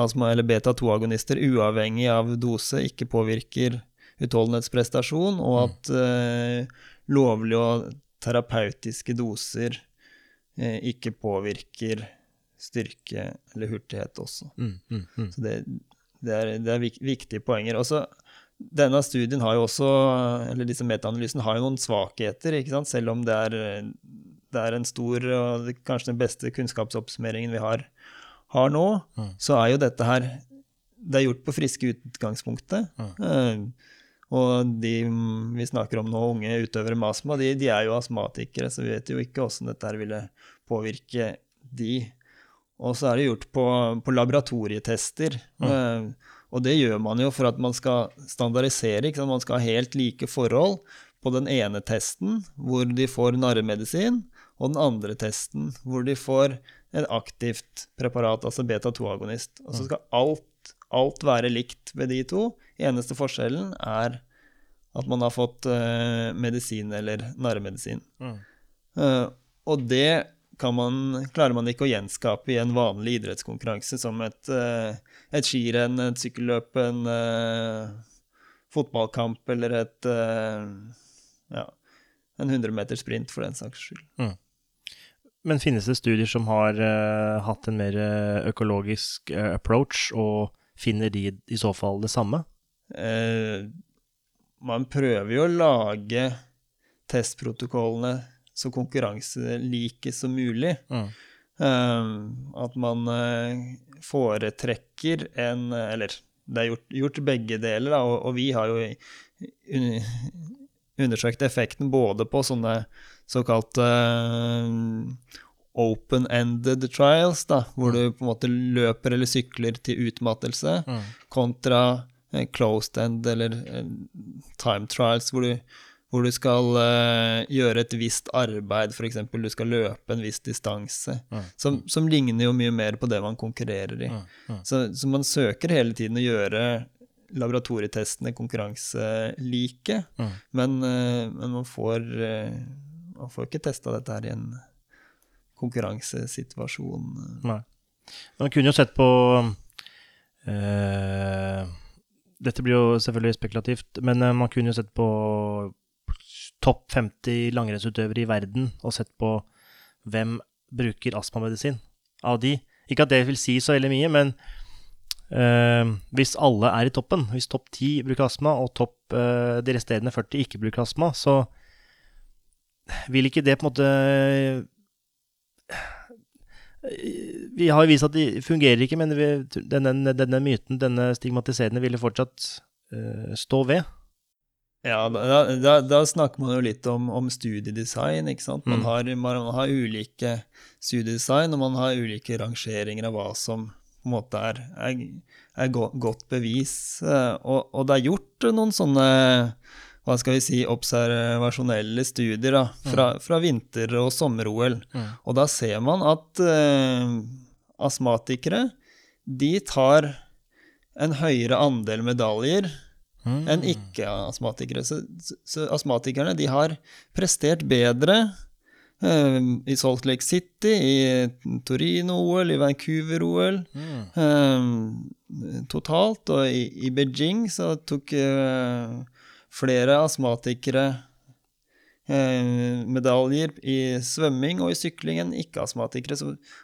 astma- eller beta-2-agonister, uavhengig av dose, ikke påvirker utholdenhetsprestasjon, og at eh, lovlige og terapeutiske doser eh, ikke påvirker styrke eller hurtighet også. Mm, mm, mm. Så det, det, er, det er vik, viktige poenger. Også, denne studien har jo også, eller disse metaanalysene har jo noen svakheter, ikke sant? selv om det er, det er en stor og kanskje den beste kunnskapsoppsummeringen vi har, har nå, Mm. så er jo dette her Det er gjort på friske utgangspunktet. Eh, og de vi snakker om nå, unge utøvere med astma, de, de er jo astmatikere, så vi vet jo ikke åssen dette her ville påvirke de. Og så er det gjort på, på laboratorietester. Eh, og det gjør man jo for at man skal standardisere. Ikke sant? Man skal ha helt like forhold på den ene testen, hvor de får narremedisin, og den andre testen, hvor de får et aktivt preparat, altså beta-2-agonist. Og så skal alt, alt være likt ved de to. Eneste forskjellen er at man har fått uh, medisin eller narremedisin. Mm. Uh, og det man, klarer man ikke å gjenskape i en vanlig idrettskonkurranse som et, uh, et skirenn, et sykkelløp, en uh, fotballkamp eller et uh, ja, en 100-meter sprint, for den saks skyld. Men finnes det studier som har uh, hatt en mer eh, økologisk eh, approach, og finner de i så fall det samme? Eh, man prøver jo å lage testprotokollene så konkurranselike som mulig. Mm. Um, at man eh, foretrekker en Eller det er gjort, gjort begge deler, da, og, og vi har jo un, undersøkt effekten både på sånne såkalte uh, open-ended trials, da, hvor du på en måte løper eller sykler til utmattelse, Mm. kontra eh, closed-end eller eh, time trials, hvor du, hvor du skal uh, gjøre et visst arbeid, f.eks. du skal løpe en viss distanse, Mm. som, som ligner jo mye mer på det man konkurrerer i. Mm. Mm. Så, så man søker hele tiden å gjøre laboratorietestene konkurranselike, men, uh, men man får uh, man får ikke testa dette her i en konkurransesituasjon. Nei. Man kunne jo sett på Dette blir jo selvfølgelig spekulativt, men man kunne jo sett på topp 50 langrennsutøvere i verden og sett på hvem bruker astmamedisin. av de. Ikke at det vil si så veldig mye, men øh, hvis alle er i toppen, hvis topp 10 bruker astma, og topp øh, de resterende 40 ikke bruker astma, så vil ikke det på en måte Vi har jo vist at det fungerer ikke, men vi, denne, denne, myten, denne stigmatiserende, ville fortsatt uh, stå ved. Ja, da, da, da, snakker man jo litt om, om studiedesign, ikke sant. Man, mm. har, man, har, ulike studiedesign, og man har ulike rangeringer av hva som på en måte er, er, er godt bevis. Eh, og, og, det er gjort noen sånne hva skal vi si, observasjonelle studier da, fra, mm. fra vinter- og sommer-OL. Mm. Og da ser man at uh, astmatikere de tar en høyere andel medaljer mm. enn ikke-astmatikere. Så, så, astmatikerne de har prestert bedre uh, i Salt Lake City, i Torino-OL, i Vancouver-OL. Mm. Uh, totalt. Og i, i, Beijing så tok uh, flere astmatikere medaljer i svømming og i sykling enn ikke-astmatikere.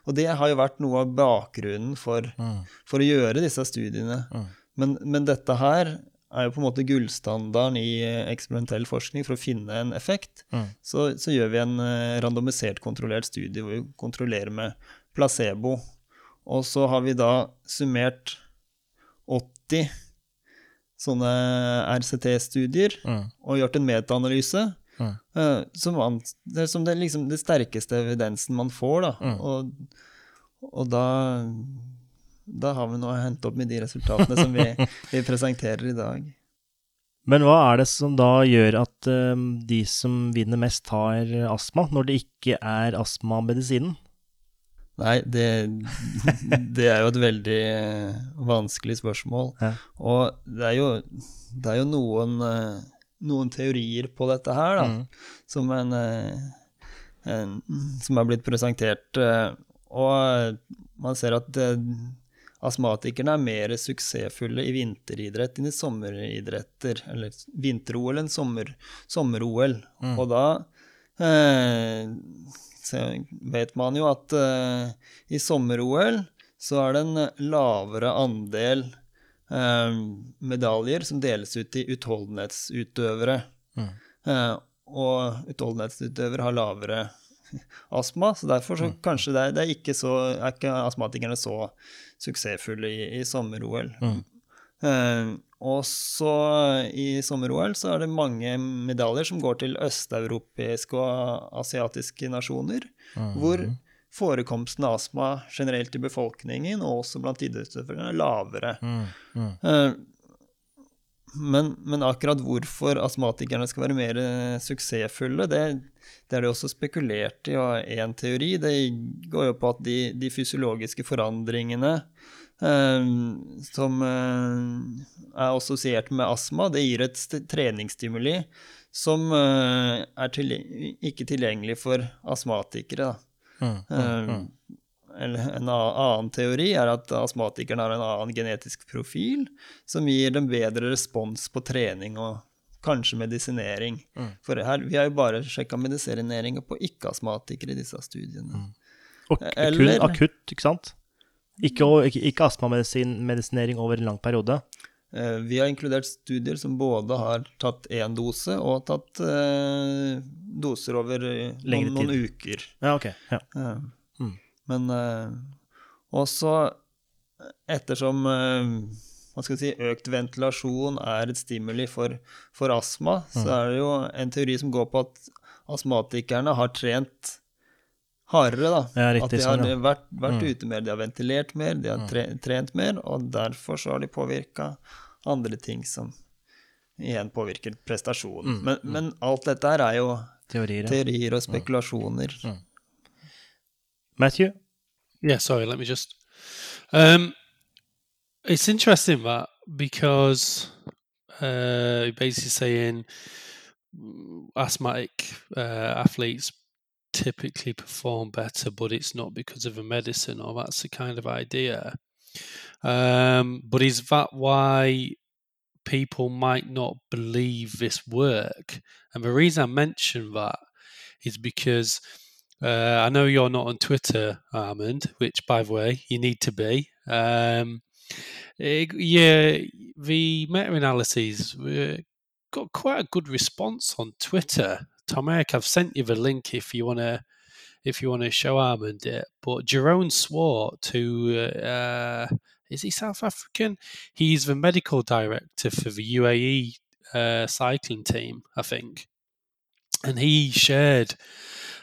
Og det har jo vært noe av bakgrunnen for, mm. for å gjøre disse studiene. Mm. Men, men, dette her er jo på en måte gullstandarden i eksperimentell forskning for å finne en effekt. Mm. Så, så, gjør vi en uh, randomisert, kontrollert studie hvor vi kontrollerer med placebo. Og så har vi da summert 80 sånne RCT-studier mm. og gjort en metaanalyse. Mm. Uh, som, det er som det, liksom, det sterkeste evidensen man får. Da. Mm. Og, og da, da har vi noe å hente opp med de resultatene som vi, vi, presenterer i dag. Men hva er det som da gjør at uh, de som vinner mest, har astma, når det ikke er astmamedisinen? Nei, det, det, er jo et veldig eh, vanskelig spørsmål. Ja. Og det er jo, det er jo noen, eh, noen, teorier på dette her, da, mm. som, en, en, som er blitt presentert. Og man ser at astmatikerne er mer suksessfulle i vinteridrett enn i sommeridretter. Eller vinter-OL enn sommer-OL. Sommer mm. Og da eh, vet man jo at eh, i sommer-OL så er det en lavere andel eh, medaljer som deles ut til utholdenhetsutøvere. Mm. Uh, og utholdenhetsutøvere har lavere astma, så derfor så mm. kanskje det er, det er, ikke så, er ikke astmatikerne så suksessfulle i, i sommer-OL. Mm. Og så i sommer-OL så er det mange medaljer som går til østeuropeiske og asiatiske nasjoner, mm. hvor forekomsten av astma generelt i befolkningen, og også blant idrettsutøvere, er lavere. Mm. Uh, men, men, akkurat hvorfor astmatikerne skal være mer suksessfulle, det, det er det også spekulert i. Og én teori det går jo på at de, de fysiologiske forandringene eh, som eh, er assosiert med astma. Det gir et treningsstimuli som eh, er til, ikke tilgjengelig for astmatikere. Mm, mm, ehm, Eller En annen teori er at astmatikeren har en annen genetisk profil som gir dem bedre respons på trening og kanskje medisinering. Mm. For her, vi har jo bare sjekka medisinering på ikke-astmatikere i disse studiene. Mm. Og Eller, akutt, ikke sant? Ikke, ikke, ikke astmamedisinering over en lang periode? Eh, vi har inkludert studier som både har tatt én dose og tatt eh, doser over eh, noen, noen, uker. Ja, ok. Ja. Mm. Men eh, også ettersom eh, si, økt ventilasjon er et stimuli for, for astma, mm. så er det jo en teori som går på at astmatikerne har trent hardere. da. Ja, riktig, at de har sånn, ja. vært, vært mm. ute mer, de har ventilert mer, de har mm. tre, trent mer, og derfor så har de påvirka andre ting som igjen påvirker prestasjonen. Mm. Men, mm. men, alt dette her er jo teorier, teorier og mm. spekulasjoner. Mm. Matthew? Yeah, sorry, let me just. Um, it's interesting that because uh, basically saying asthmatic uh, athletes typically perform better, but it's not because of a medicine, or that's the kind of idea. Um, but is that why people might not believe this work? And the reason I mention that is because Uh, I know you're not on Twitter, Armand, which, by the way, you need to be. Um, it, yeah, the meta-analyses uh, got quite a good response on Twitter. Tom Eric, I've sent you the link if you want to if you want to show Armand it. But Jerome Swart, who uh, is he South African? He's the medical director for the UAE uh, cycling team, I think, and he shared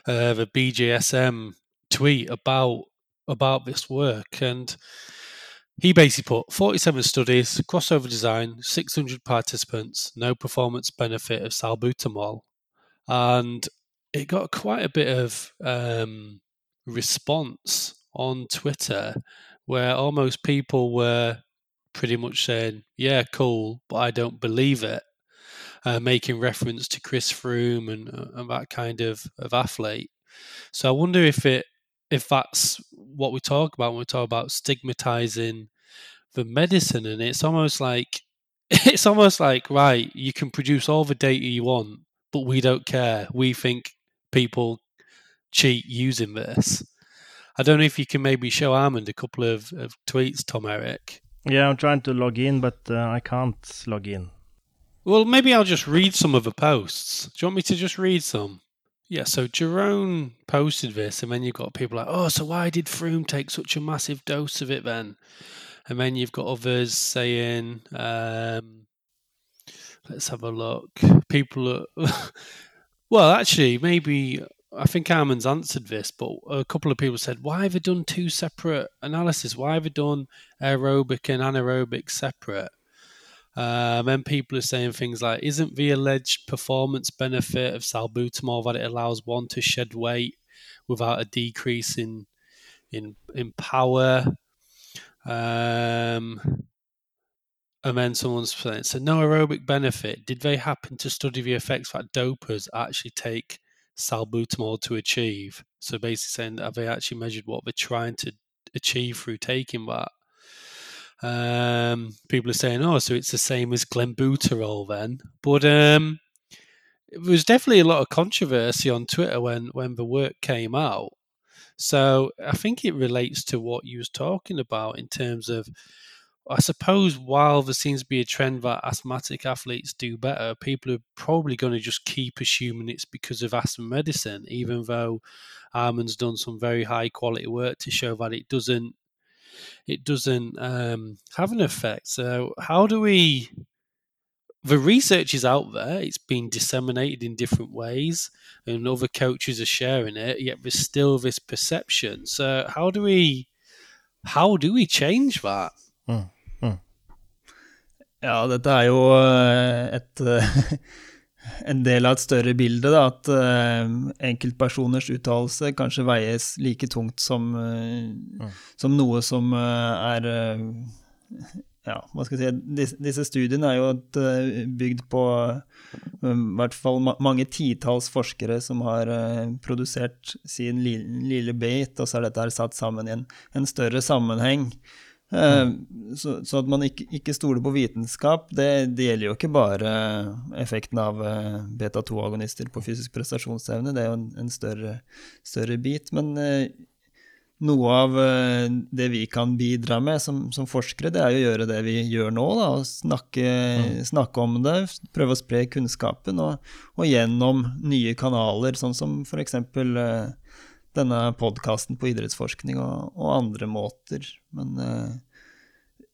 uh, the BJSM tweet about about this work and he basically put 47 studies, crossover design, 600 participants, no performance benefit of salbutamol. And it got quite a bit of um, response on Twitter where almost people were pretty much saying, yeah, cool, but I don't believe it. Uh, making reference to Chris Froome and, uh, and that kind of, of athlete. So I wonder if it if that's what we talk about when we talk about stigmatizing the medicine and it's almost like it's almost like right you can produce all the data you want but we don't care. We think people cheat using this. I don't know if you can maybe show armand a couple of, of tweets tom eric. Yeah, I'm trying to log in, but uh, I can't log in. well maybe i'll just read some of the posts. Do you want me to just read some? Yeah, so Jerome posted this, and then you've got people like, oh, so why did Froome take such a massive dose of it then? And then you've got others saying, um, let's have a look. People are, well, actually, maybe I think Armand's answered this, but a couple of people said, why have they done two separate analyses? Why have they done aerobic and anaerobic separate? Um, and people are saying things like, isn't the alleged performance benefit of salbutamol that it allows one to shed weight without a decrease in in in power? Um, and then someone's saying, so no aerobic benefit. Did they happen to study the effects that dopers actually take salbutamol to achieve? So basically saying, have they actually measured what they're trying to achieve through taking that? Um, people are saying, "Oh, so it's the same as glenbuterol then?" But um, there was definitely a lot of controversy on Twitter when when the work came out. So I think it relates to what you was talking about in terms of, I suppose, while there seems to be a trend that asthmatic athletes do better, people are probably going to just keep assuming it's because of asthma medicine, even though Armand's done some very high quality work to show that it doesn't it doesn't um, have an effect. So, how do we? The research is out there; it's been disseminated in different ways, and other coaches are sharing it. Yet there's still this perception. So, how do we? How do we change that? Mm. Mm. Ja, dette er jo eh, et eh, en del av et større bilde, da, at uh, enkeltpersoners uttalelse kanskje veies like tungt som, uh, mm. som noe som uh, er Ja, hva skal jeg si disse, disse studiene er jo et, bygd på i hvert fall ma mange titalls forskere som har produsert sin li lille bit, og så er dette her satt sammen i en, en større sammenheng. Mm. Så, så, at man ikke, ikke, stoler på vitenskap, det, det, gjelder jo ikke bare effekten av uh, beta-2-agonister på fysisk prestasjonsevne, det er jo en, en større, større, bit. Men eh, noe av eh, det vi kan bidra med som, som, forskere, det er jo å gjøre det vi gjør nå. Da, og snakke, mm. snakke om det, prøve å spre kunnskapen, og, og gjennom nye kanaler, sånn som f.eks. Eh, denne podkasten på idrettsforskning og, og, andre måter. Men, uh,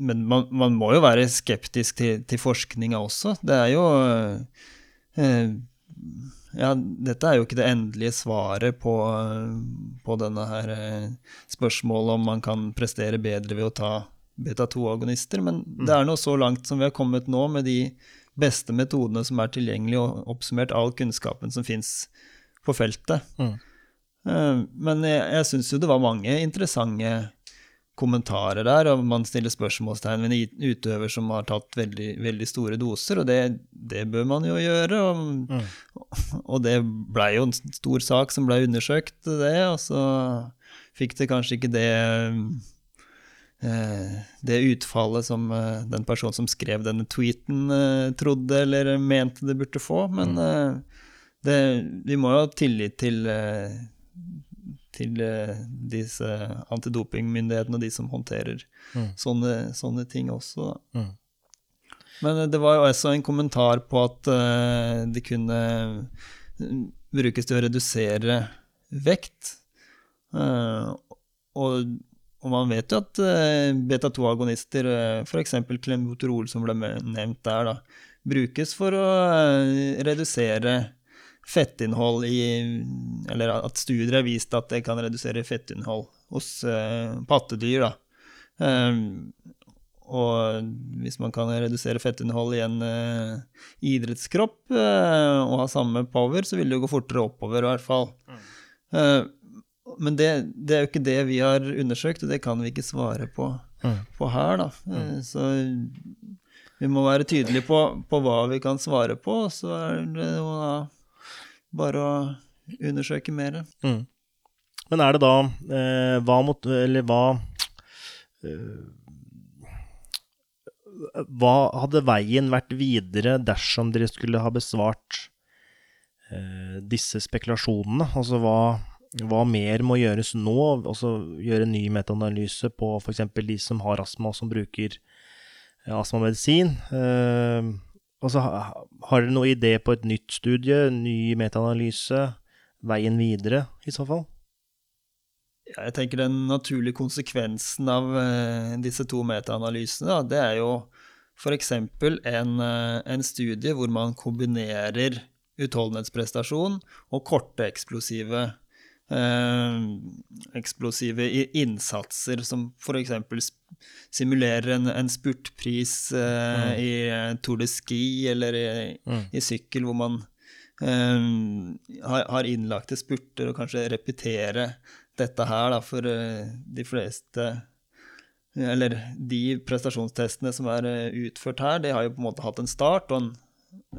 men man, man, må jo være skeptisk til, til forskninga også. Det er jo uh, Ja, dette er jo ikke det endelige svaret på, på denne her uh, spørsmålet om man kan prestere bedre ved å ta beta-2-agonister, men mm. det er nå så langt som vi har kommet nå, med de beste metodene som er tilgjengelige, og oppsummert all kunnskapen som fins på feltet. Mm. Eh, men jeg, jeg syns jo det var mange interessante kommentarer der, og man stiller spørsmålstegn ved en utøver som har tatt veldig, veldig store doser, og det, det, bør man jo gjøre. Og, mm. og det blei jo en stor sak som blei undersøkt, det, og så fikk det kanskje ikke det eh, det utfallet som eh, den personen som skrev denne tweeten, trodde eller mente det burde få. Men mm. det, vi må jo ha tillit til, eh, til eh, disse antidopingmyndighetene og de som håndterer Mm. sånne, sånne ting også. Mm. Men eh, det var jo også en kommentar på at eh, det kunne eh, brukes til å redusere vekt. Og, og man vet jo at eh, beta-2-agonister, uh, f.eks. klembuterol, som ble nevnt der, da, brukes for å redusere fettinnhold i Eller at studier har vist at det kan redusere fettinnhold hos eh, pattedyr. da. Um, og hvis man kan redusere fettinnhold i en eh, idrettskropp eh, og ha samme power, så vil det jo gå fortere oppover, i hvert fall. Eh, men det, det er jo ikke det vi har undersøkt, og det kan vi ikke svare på, Mm. på her, da. Mm. så vi må være tydelige på, på hva vi kan svare på, så er det jo da bare å undersøke mer. Mm. Men er det da eh, Hva mot Eller hva eh, Hva hadde veien vært videre dersom dere skulle ha besvart eh, disse spekulasjonene? Altså hva, hva mer må gjøres nå? Altså gjøre ny metaanalyse på f.eks. de som har astma og som bruker eh, astmamedisin? Eh, altså, så har dere noe idé på et nytt studie, ny metaanalyse? Veien videre, i så fall? Ja, Jeg tenker den naturlige konsekvensen av eh, disse to metaanalysene, det er jo f.eks. En, eh, en studie hvor man kombinerer utholdenhetsprestasjon og korte eksplosive eh, eksplosive innsatser, som f.eks. simulerer en, en spurtpris eh, i eh, Tour de Ski eller i, Mm. i sykkel, hvor man eh, har, har innlagte spurter og kanskje repetere dette her da, for eh, de fleste Eller de prestasjonstestene som er eh, utført her, de har jo på en måte hatt en start og en,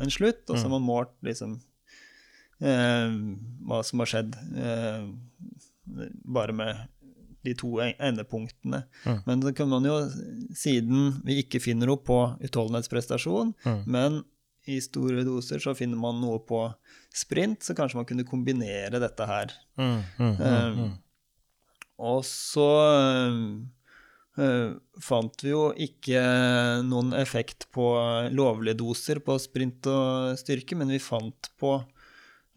en slutt, og så har man målt liksom eh, hva som har skjedd eh, bare med de to endepunktene. Mm. Men så kan man jo, siden vi ikke finner noe på utholdenhetsprestasjon, Mm. men i store doser så finner man noe på sprint, så kanskje man kunne kombinere dette her. Eh. Og så eh, fant vi jo ikke noen effekt på lovlige doser på sprint og styrke, men vi fant på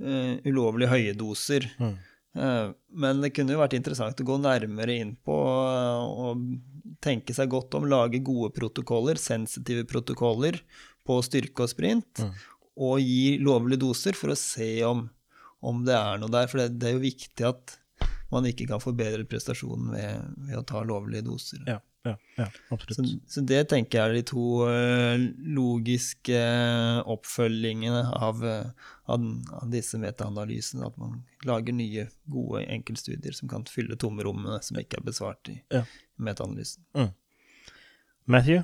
eh, ulovlig høye doser. Mm. Uh, men det kunne jo vært interessant å gå nærmere inn på uh, og tenke seg godt om, lage gode protokoller, sensitive protokoller på styrke og sprint, Mm. og gi lovlige doser for å se om, om det er noe der. For det, det er jo viktig at man ikke kan forbedre prestasjonen ved, ved å ta lovlige doser. Ja, ja, ja, absolutt. Så, så det tenker jeg er de to eh, logiske eh, oppfølgingene av, eh, av, av disse metaanalysene. At man lager nye, gode enkeltstudier som kan fylle tomrommene som ikke er besvart i Ja. metaanalysen. Matthew?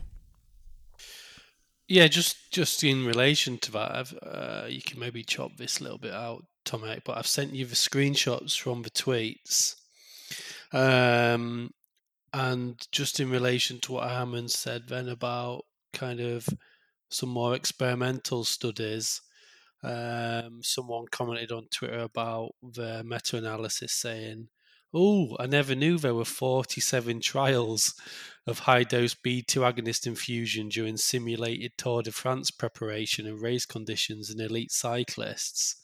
Yeah, just just in relation to that, I've, uh, you can maybe chop this a little bit out, Tomek, but I've sent you the screenshots from the tweets. Um, and just in relation to what Hammond said then about kind of some more experimental studies, um, someone commented on Twitter about the meta analysis saying, Oh, I never knew there were 47 trials of high dose B2 agonist infusion during simulated Tour de France preparation and race conditions in elite cyclists.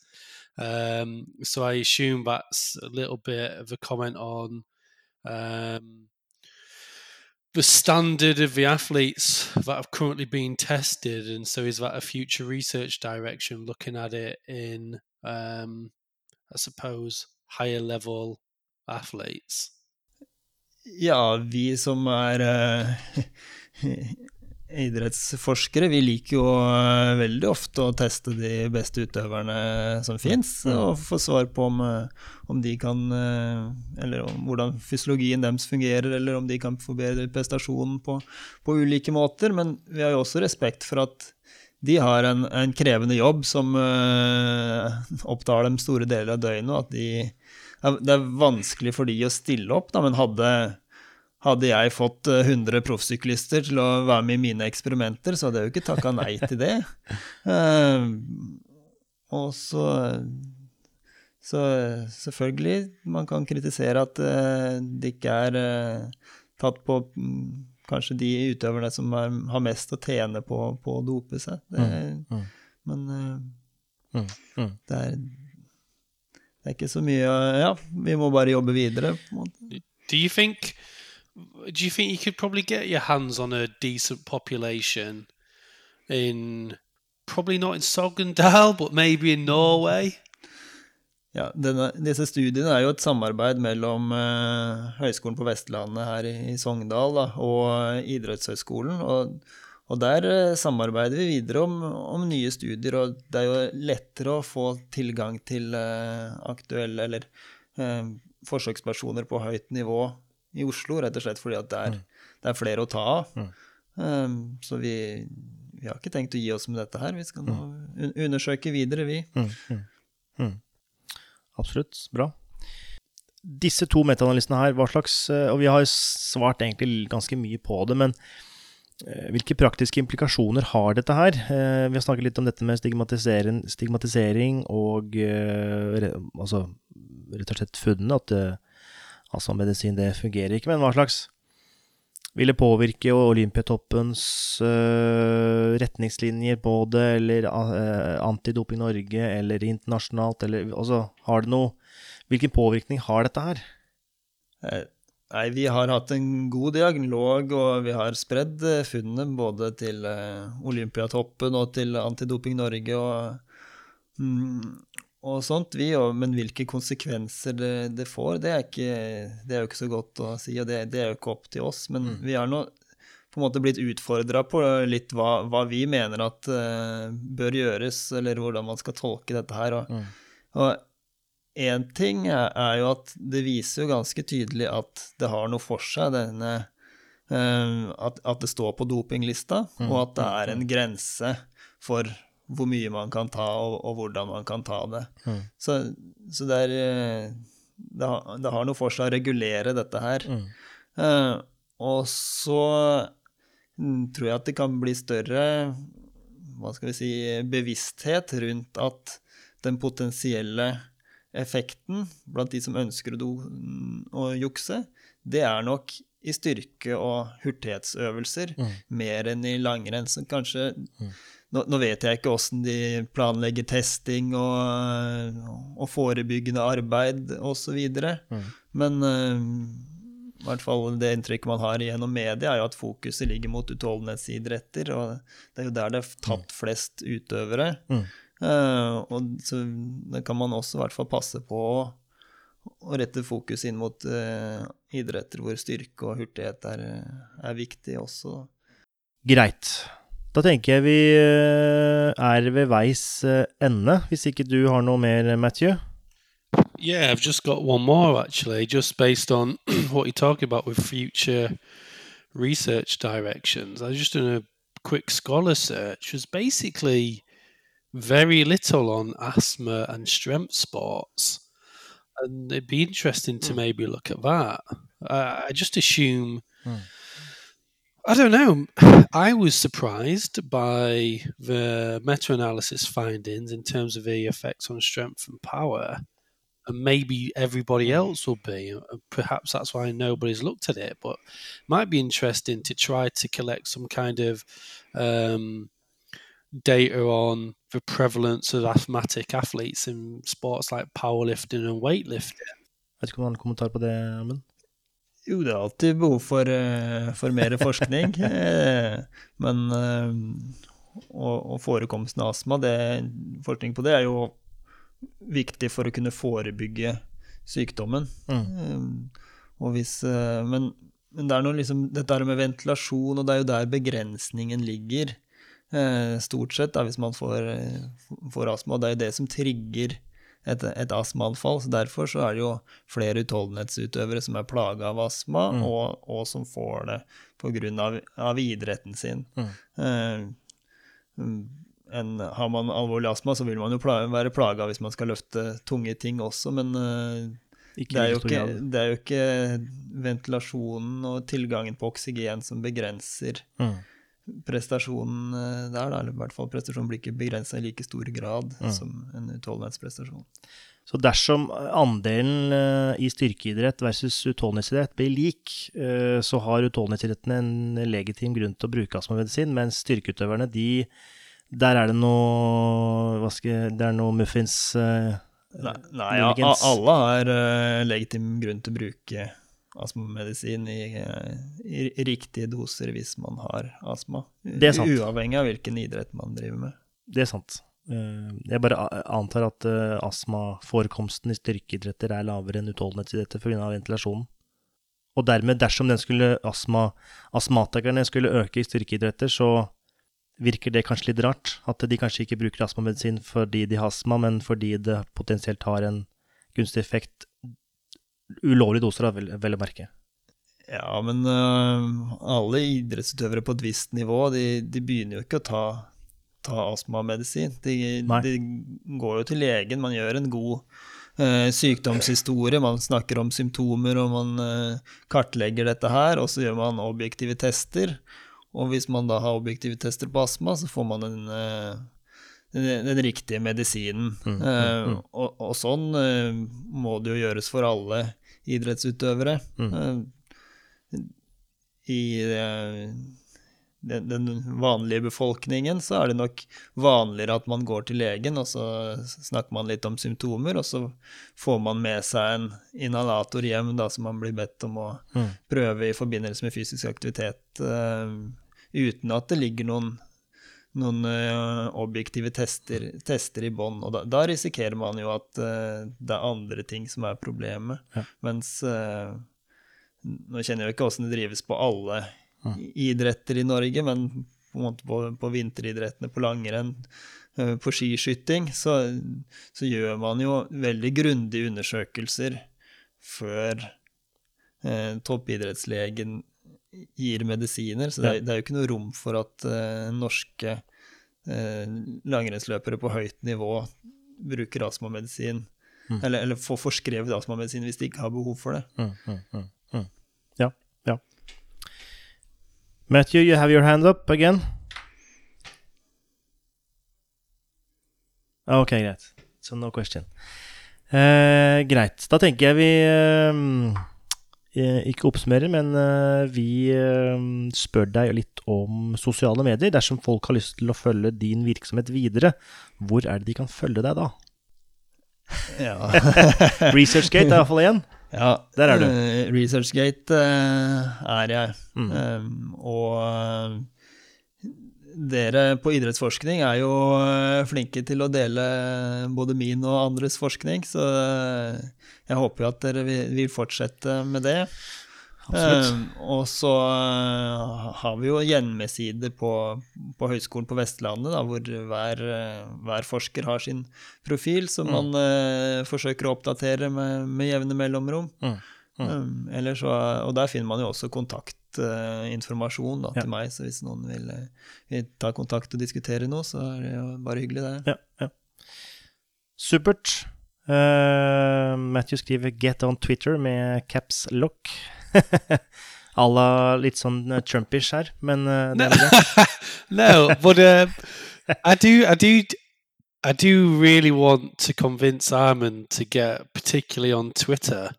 Um, so I assume that's a little bit of a comment on um, the standard of the athletes that have currently been tested. And so is that a future research direction looking at it in, um, I suppose, higher level athletes? Ja, vi som er idrettsforskere, vi liker jo eh, veldig ofte å teste de beste utøverne som fins, og få svar på om, eh, om de kan eh, Eller om hvordan fysiologien deres fungerer, eller om de kan forbedre prestasjonen på, på ulike måter. Men vi har jo også respekt for at de har en, en krevende jobb som uh, opptar dem store deler av døgnet, og at de det er vanskelig for de å stille opp, da, men hadde, hadde jeg fått eh, 100 proffsyklister til å være med i mine eksperimenter, så hadde jeg jo ikke takka nei til det. Eh, og så Så selvfølgelig, man kan kritisere at eh, det ikke er eh, tatt på mm, kanskje de utøverne som er, har mest å tjene på, på å dope seg. Det, Mm, mm. Men eh, Mm, mm. det er det er ikke så mye Ja, vi må bare jobbe videre. på en måte. Do you think? Do you think you could probably get your hands on a decent population in probably not in Sogndal, but maybe in Norway? Ja, denne, disse studiene er jo et samarbeid mellom uh, Høgskolen på Vestlandet her i, i Sogndal da, og Idrettshøgskolen. Og, og der uh, samarbeider vi videre om, om nye studier, og det er jo lettere å få tilgang til aktuelle eller forsøkspersoner på høyt nivå i Oslo, rett og slett fordi at det er, det er flere å ta av. Um, så vi, vi har ikke tenkt å gi oss med dette her. Vi skal nå un undersøke videre, vi. Mm, mm, mm. Absolutt. Bra. Disse to metaanalysene her, hva slags eh, Og vi har svart egentlig ganske mye på det, men eh, hvilke praktiske implikasjoner har dette her? Eh, Vi har snakket litt om dette med stigmatisering, stigmatisering og altså rett og slett funnene, at altså medisin det fungerer ikke. Men hva slags vil det påvirke Olympiatoppens øh, retningslinjer på det, eller øh, Antidoping Norge, eller internasjonalt, eller altså, har det noe Hvilken påvirkning har dette her? Eh, Nei, vi har hatt en god dialog, og vi har spredd eh, funnene både til eh, Olympiatoppen og til Antidoping Norge og, mm, og sånt, vi. Og, men hvilke konsekvenser det, det får, det er, ikke, det er jo ikke så godt å si, og det, det er jo ikke opp til oss. Men vi har nå på en måte blitt utfordra på litt hva, hva vi mener at uh, bør gjøres, eller hvordan man skal tolke dette her. Og, og én ting er, er jo at det viser jo ganske tydelig at det har noe for seg, denne uh, at, at det står på dopinglista, og at det er en grense for hvor mye man kan ta, og, og hvordan man kan ta det. Så, så det er eh, det har, det har noe for seg å regulere dette her. Eh, og så mm, tror jeg at det kan bli større hva skal vi si, bevissthet rundt at den potensielle effekten blant de som ønsker å, do, å jukse, det er nok i styrke- og hurtighetsøvelser mer enn i langrenn. Så kanskje nå, nå vet jeg ikke åssen de planlegger testing og, og forebyggende arbeid osv., men uh, i hvert fall det inntrykket man har gjennom media, er jo at fokuset ligger mot utholdenhetsidretter, og det er jo der det er tatt flest utøvere. Eh, og så kan man også i hvert fall passe på å, å rette fokus inn mot uh, idretter hvor styrke og hurtighet er, er viktig også. Greit. Da tenker jeg vi øh, er ved veis øh, ende, hvis ikke du har noe mer, Matthew? Yeah, I've just got one more actually, just based on what you're talking about with future research directions. I was just doing a quick scholar search. There's basically very little on asthma and strength sports, and it'd be interesting to maybe look at that. Uh, I just assume. I don't know. I was surprised by the meta analysis findings in terms of the effects on strength and power and maybe everybody else will be. Perhaps that's why nobody's looked at it, but it might be interesting to try to collect some kind of um, data on the prevalence of asthmatic athletes in sports like powerlifting and weightlifting. Vet ikke om du har en kommentar på det, Amund? Jo, det er alltid behov for, eh, for mer forskning, eh, men eh, og, og forekomsten av astma, det, forskning på det er jo viktig for å kunne forebygge sykdommen. Mm. Og hvis, men, men det er liksom, dette er med ventilasjon, og det er jo der begrensningen ligger, stort sett, da, hvis man får, får astma. Og det er jo det som trigger et, et astmaanfall. Så derfor så er det jo flere utholdenhetsutøvere som er plaga av astma, og, og som får det pga. Av, av idretten sin. Eh, mm, en, har man alvorlig astma, så vil man jo pla være plaga hvis man skal løfte tunge ting også, men eh, det, er ikke, det er jo ikke ventilasjonen og tilgangen på oksygen som begrenser Mm. Prestasjonen eh, der, da, eller i hvert fall prestasjonen blir ikke begrensa i like stor grad Mm. som en utholdenhetsprestasjon. Så dersom andelen eh, i styrkeidrett versus utholdenhetsidrett blir lik, eh, så har utholdenhetsidretten en legitim grunn til å bruke astmamedisin, mens styrkeutøverne, de Der er det noe skal Det er noe muffins Nei, nei ja, alle har legitim grunn til å bruke astmamedisin i, i, i riktige doser hvis man har astma. Det er sant. Uavhengig av hvilken idrett man driver med. Det er sant. Eh, Jeg bare antar at eh, astmaforekomsten i styrkeidretter er lavere enn utholdenhetsidretter pga. ventilasjonen. Og dermed, dersom den skulle astma, astmatikerne skulle øke i styrkeidretter, så virker det kanskje litt rart. At de kanskje ikke bruker astmamedisin fordi de har astma, men fordi det potensielt har en gunstig effekt. Ulovlige doser, vel, vel å merke. Ja, men uh, alle idrettsutøvere på et visst nivå, de, de begynner jo ikke å ta, ta astmamedisin. De, de går jo til legen, man gjør en god uh, sykdomshistorie, man snakker om symptomer, og man uh, kartlegger dette her, og så gjør man objektive tester. Og hvis man da har objektive tester på astma, så får man en den, riktige medisinen. Mm, mm, Eh, mm. og, og sånn øh, må det jo gjøres for alle idrettsutøvere. Mm. Eh, I eh, den, den vanlige befolkningen så er det nok vanligere at man går til legen, og så snakker man litt om symptomer, og så får man med seg en inhalator hjem da, som man blir bedt om å Mm. prøve i forbindelse med fysisk aktivitet, uh, uten at det ligger noen, noen uh, objektive tester, tester i bånn. Og da, da risikerer man jo at uh, det er andre ting som er problemet. Ja. Mens uh, Nå kjenner jeg jo ikke åssen det drives på alle ja. idretter i Norge, men på, en på, på vinteridrettene, på langrenn, på skiskyting, så, så gjør man jo veldig grundige undersøkelser før toppidrettslegen gir medisiner. Så det, er- det er jo ikke noe rom for at uh, norske uh, langrennsløpere på høyt nivå bruker astmamedisin, Mm. eller, eller får forskrevet astmamedisin hvis de ikke har behov for det. Mm, mm, mm, mm. Ja, ja. Matthew, you have your hand up again. Ok, greit. So no question. Uh, greit. Da tenker jeg vi eh, ikke oppsummerer, men eh, vi eh, spør deg litt om sosiale medier. Dersom folk har lyst til å følge din virksomhet videre, hvor er det de kan følge deg da? Ja. Researchgate er iallfall én. Ja, Der er du. eh, ResearchGate eh, er jeg. Mm. Um, og eh, dere på idrettsforskning er jo eh, flinke til å dele både min og andres forskning, så eh, jeg håper jo at dere vil, fortsette med det. Absolutt. Um, og så eh, har vi jo hjemmesider på, på Høgskolen på Vestlandet, da, hvor hver, eh, hver forsker har sin profil, som Mm. man eh, forsøker å oppdatere med, med jevne mellomrom. Mm. Mm. Ellers så, og der finner man jo også kontaktinformasjon da, Ja. til meg, så hvis noen vil, eh, vil ta kontakt og diskutere noe, så er det jo bare hyggelig, det. Ja, ja. Supert. Uh, Matthew skriver 'get on Twitter' med caps lock. À la litt sånn eh, Trumpish her, men uh, det No, er det. no but uh, I do, I do, I do really want to convince Armin to get particularly on Twitter,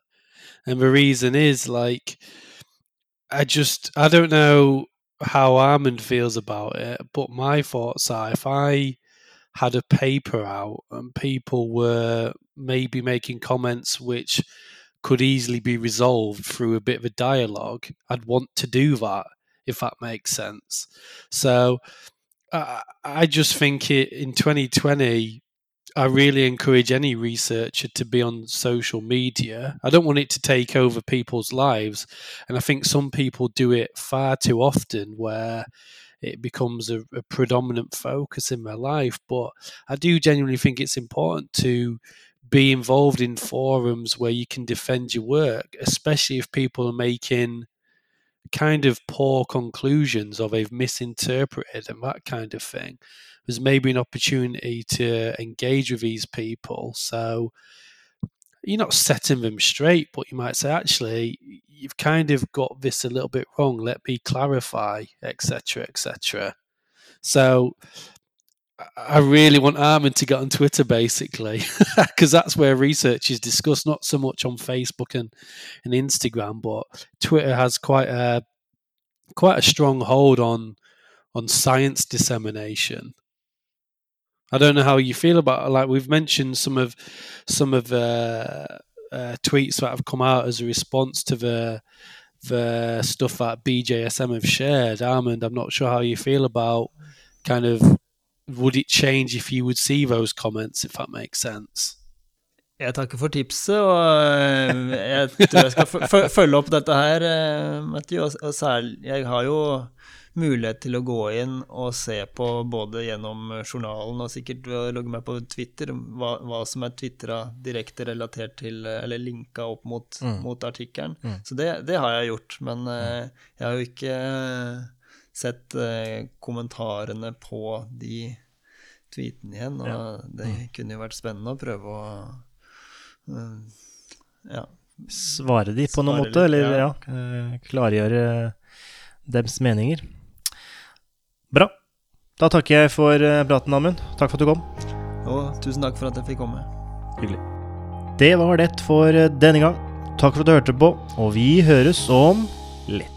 and the reason is like, I just, I don't know how Armand feels about it, but my thoughts are if I had a paper out and people were maybe making comments which could easily be resolved through a bit of a dialogue, I'd want to do that if that makes sense. So uh, I just think it in 2020. I really encourage any researcher to be on social media. I don't want it to take over people's lives. And I think some people do it far too often where it becomes a, a predominant focus in their life. But I do genuinely think it's important to be involved in forums where you can defend your work, especially if people are making kind of poor conclusions or they've misinterpreted and that kind of thing. There's maybe an opportunity to engage with these people. So, you're not setting them straight, but you might say, actually, you've kind of got this a little bit wrong. Let me clarify, etc., etc. So I really want Armin to get on Twitter, basically, because that's where research is discussed, not so much on Facebook and, and Instagram, but Twitter has quite a quite a strong hold on on science dissemination. I don't know how you feel about. Like we've mentioned some of some of uh, uh, tweets that have come out as a response to the the stuff that BJSM have shared. Armand, I'm not sure how you feel about kind of would it change if you would see those comments, if that makes sense? Jeg takker for tipset, og eh, jeg tror jeg skal følge opp dette her, eh, Matthew. Og særlig Jeg har jo mulighet til å gå inn og se på både gjennom journalen og sikkert ved å logge meg på Twitter, hva, hva som er tvitra direkte relatert til, eller linka opp mot, mm. mot artikkelen. Mm. Så det, det, har jeg gjort. Men jeg har jo ikke sett eh, kommentarene på de tweetene igjen, og ja. det mm. kunne jo vært spennende å prøve å uh, ja. Svare de på noen måte, eller ja, ja klargjøre dems meninger. Bra. Da takker jeg for eh, praten, Amund. Takk for at du kom. Og tusen takk for at jeg fikk komme. Hyggelig. Det var det for eh, denne gang. Takk for at du hørte på, og vi høres om litt.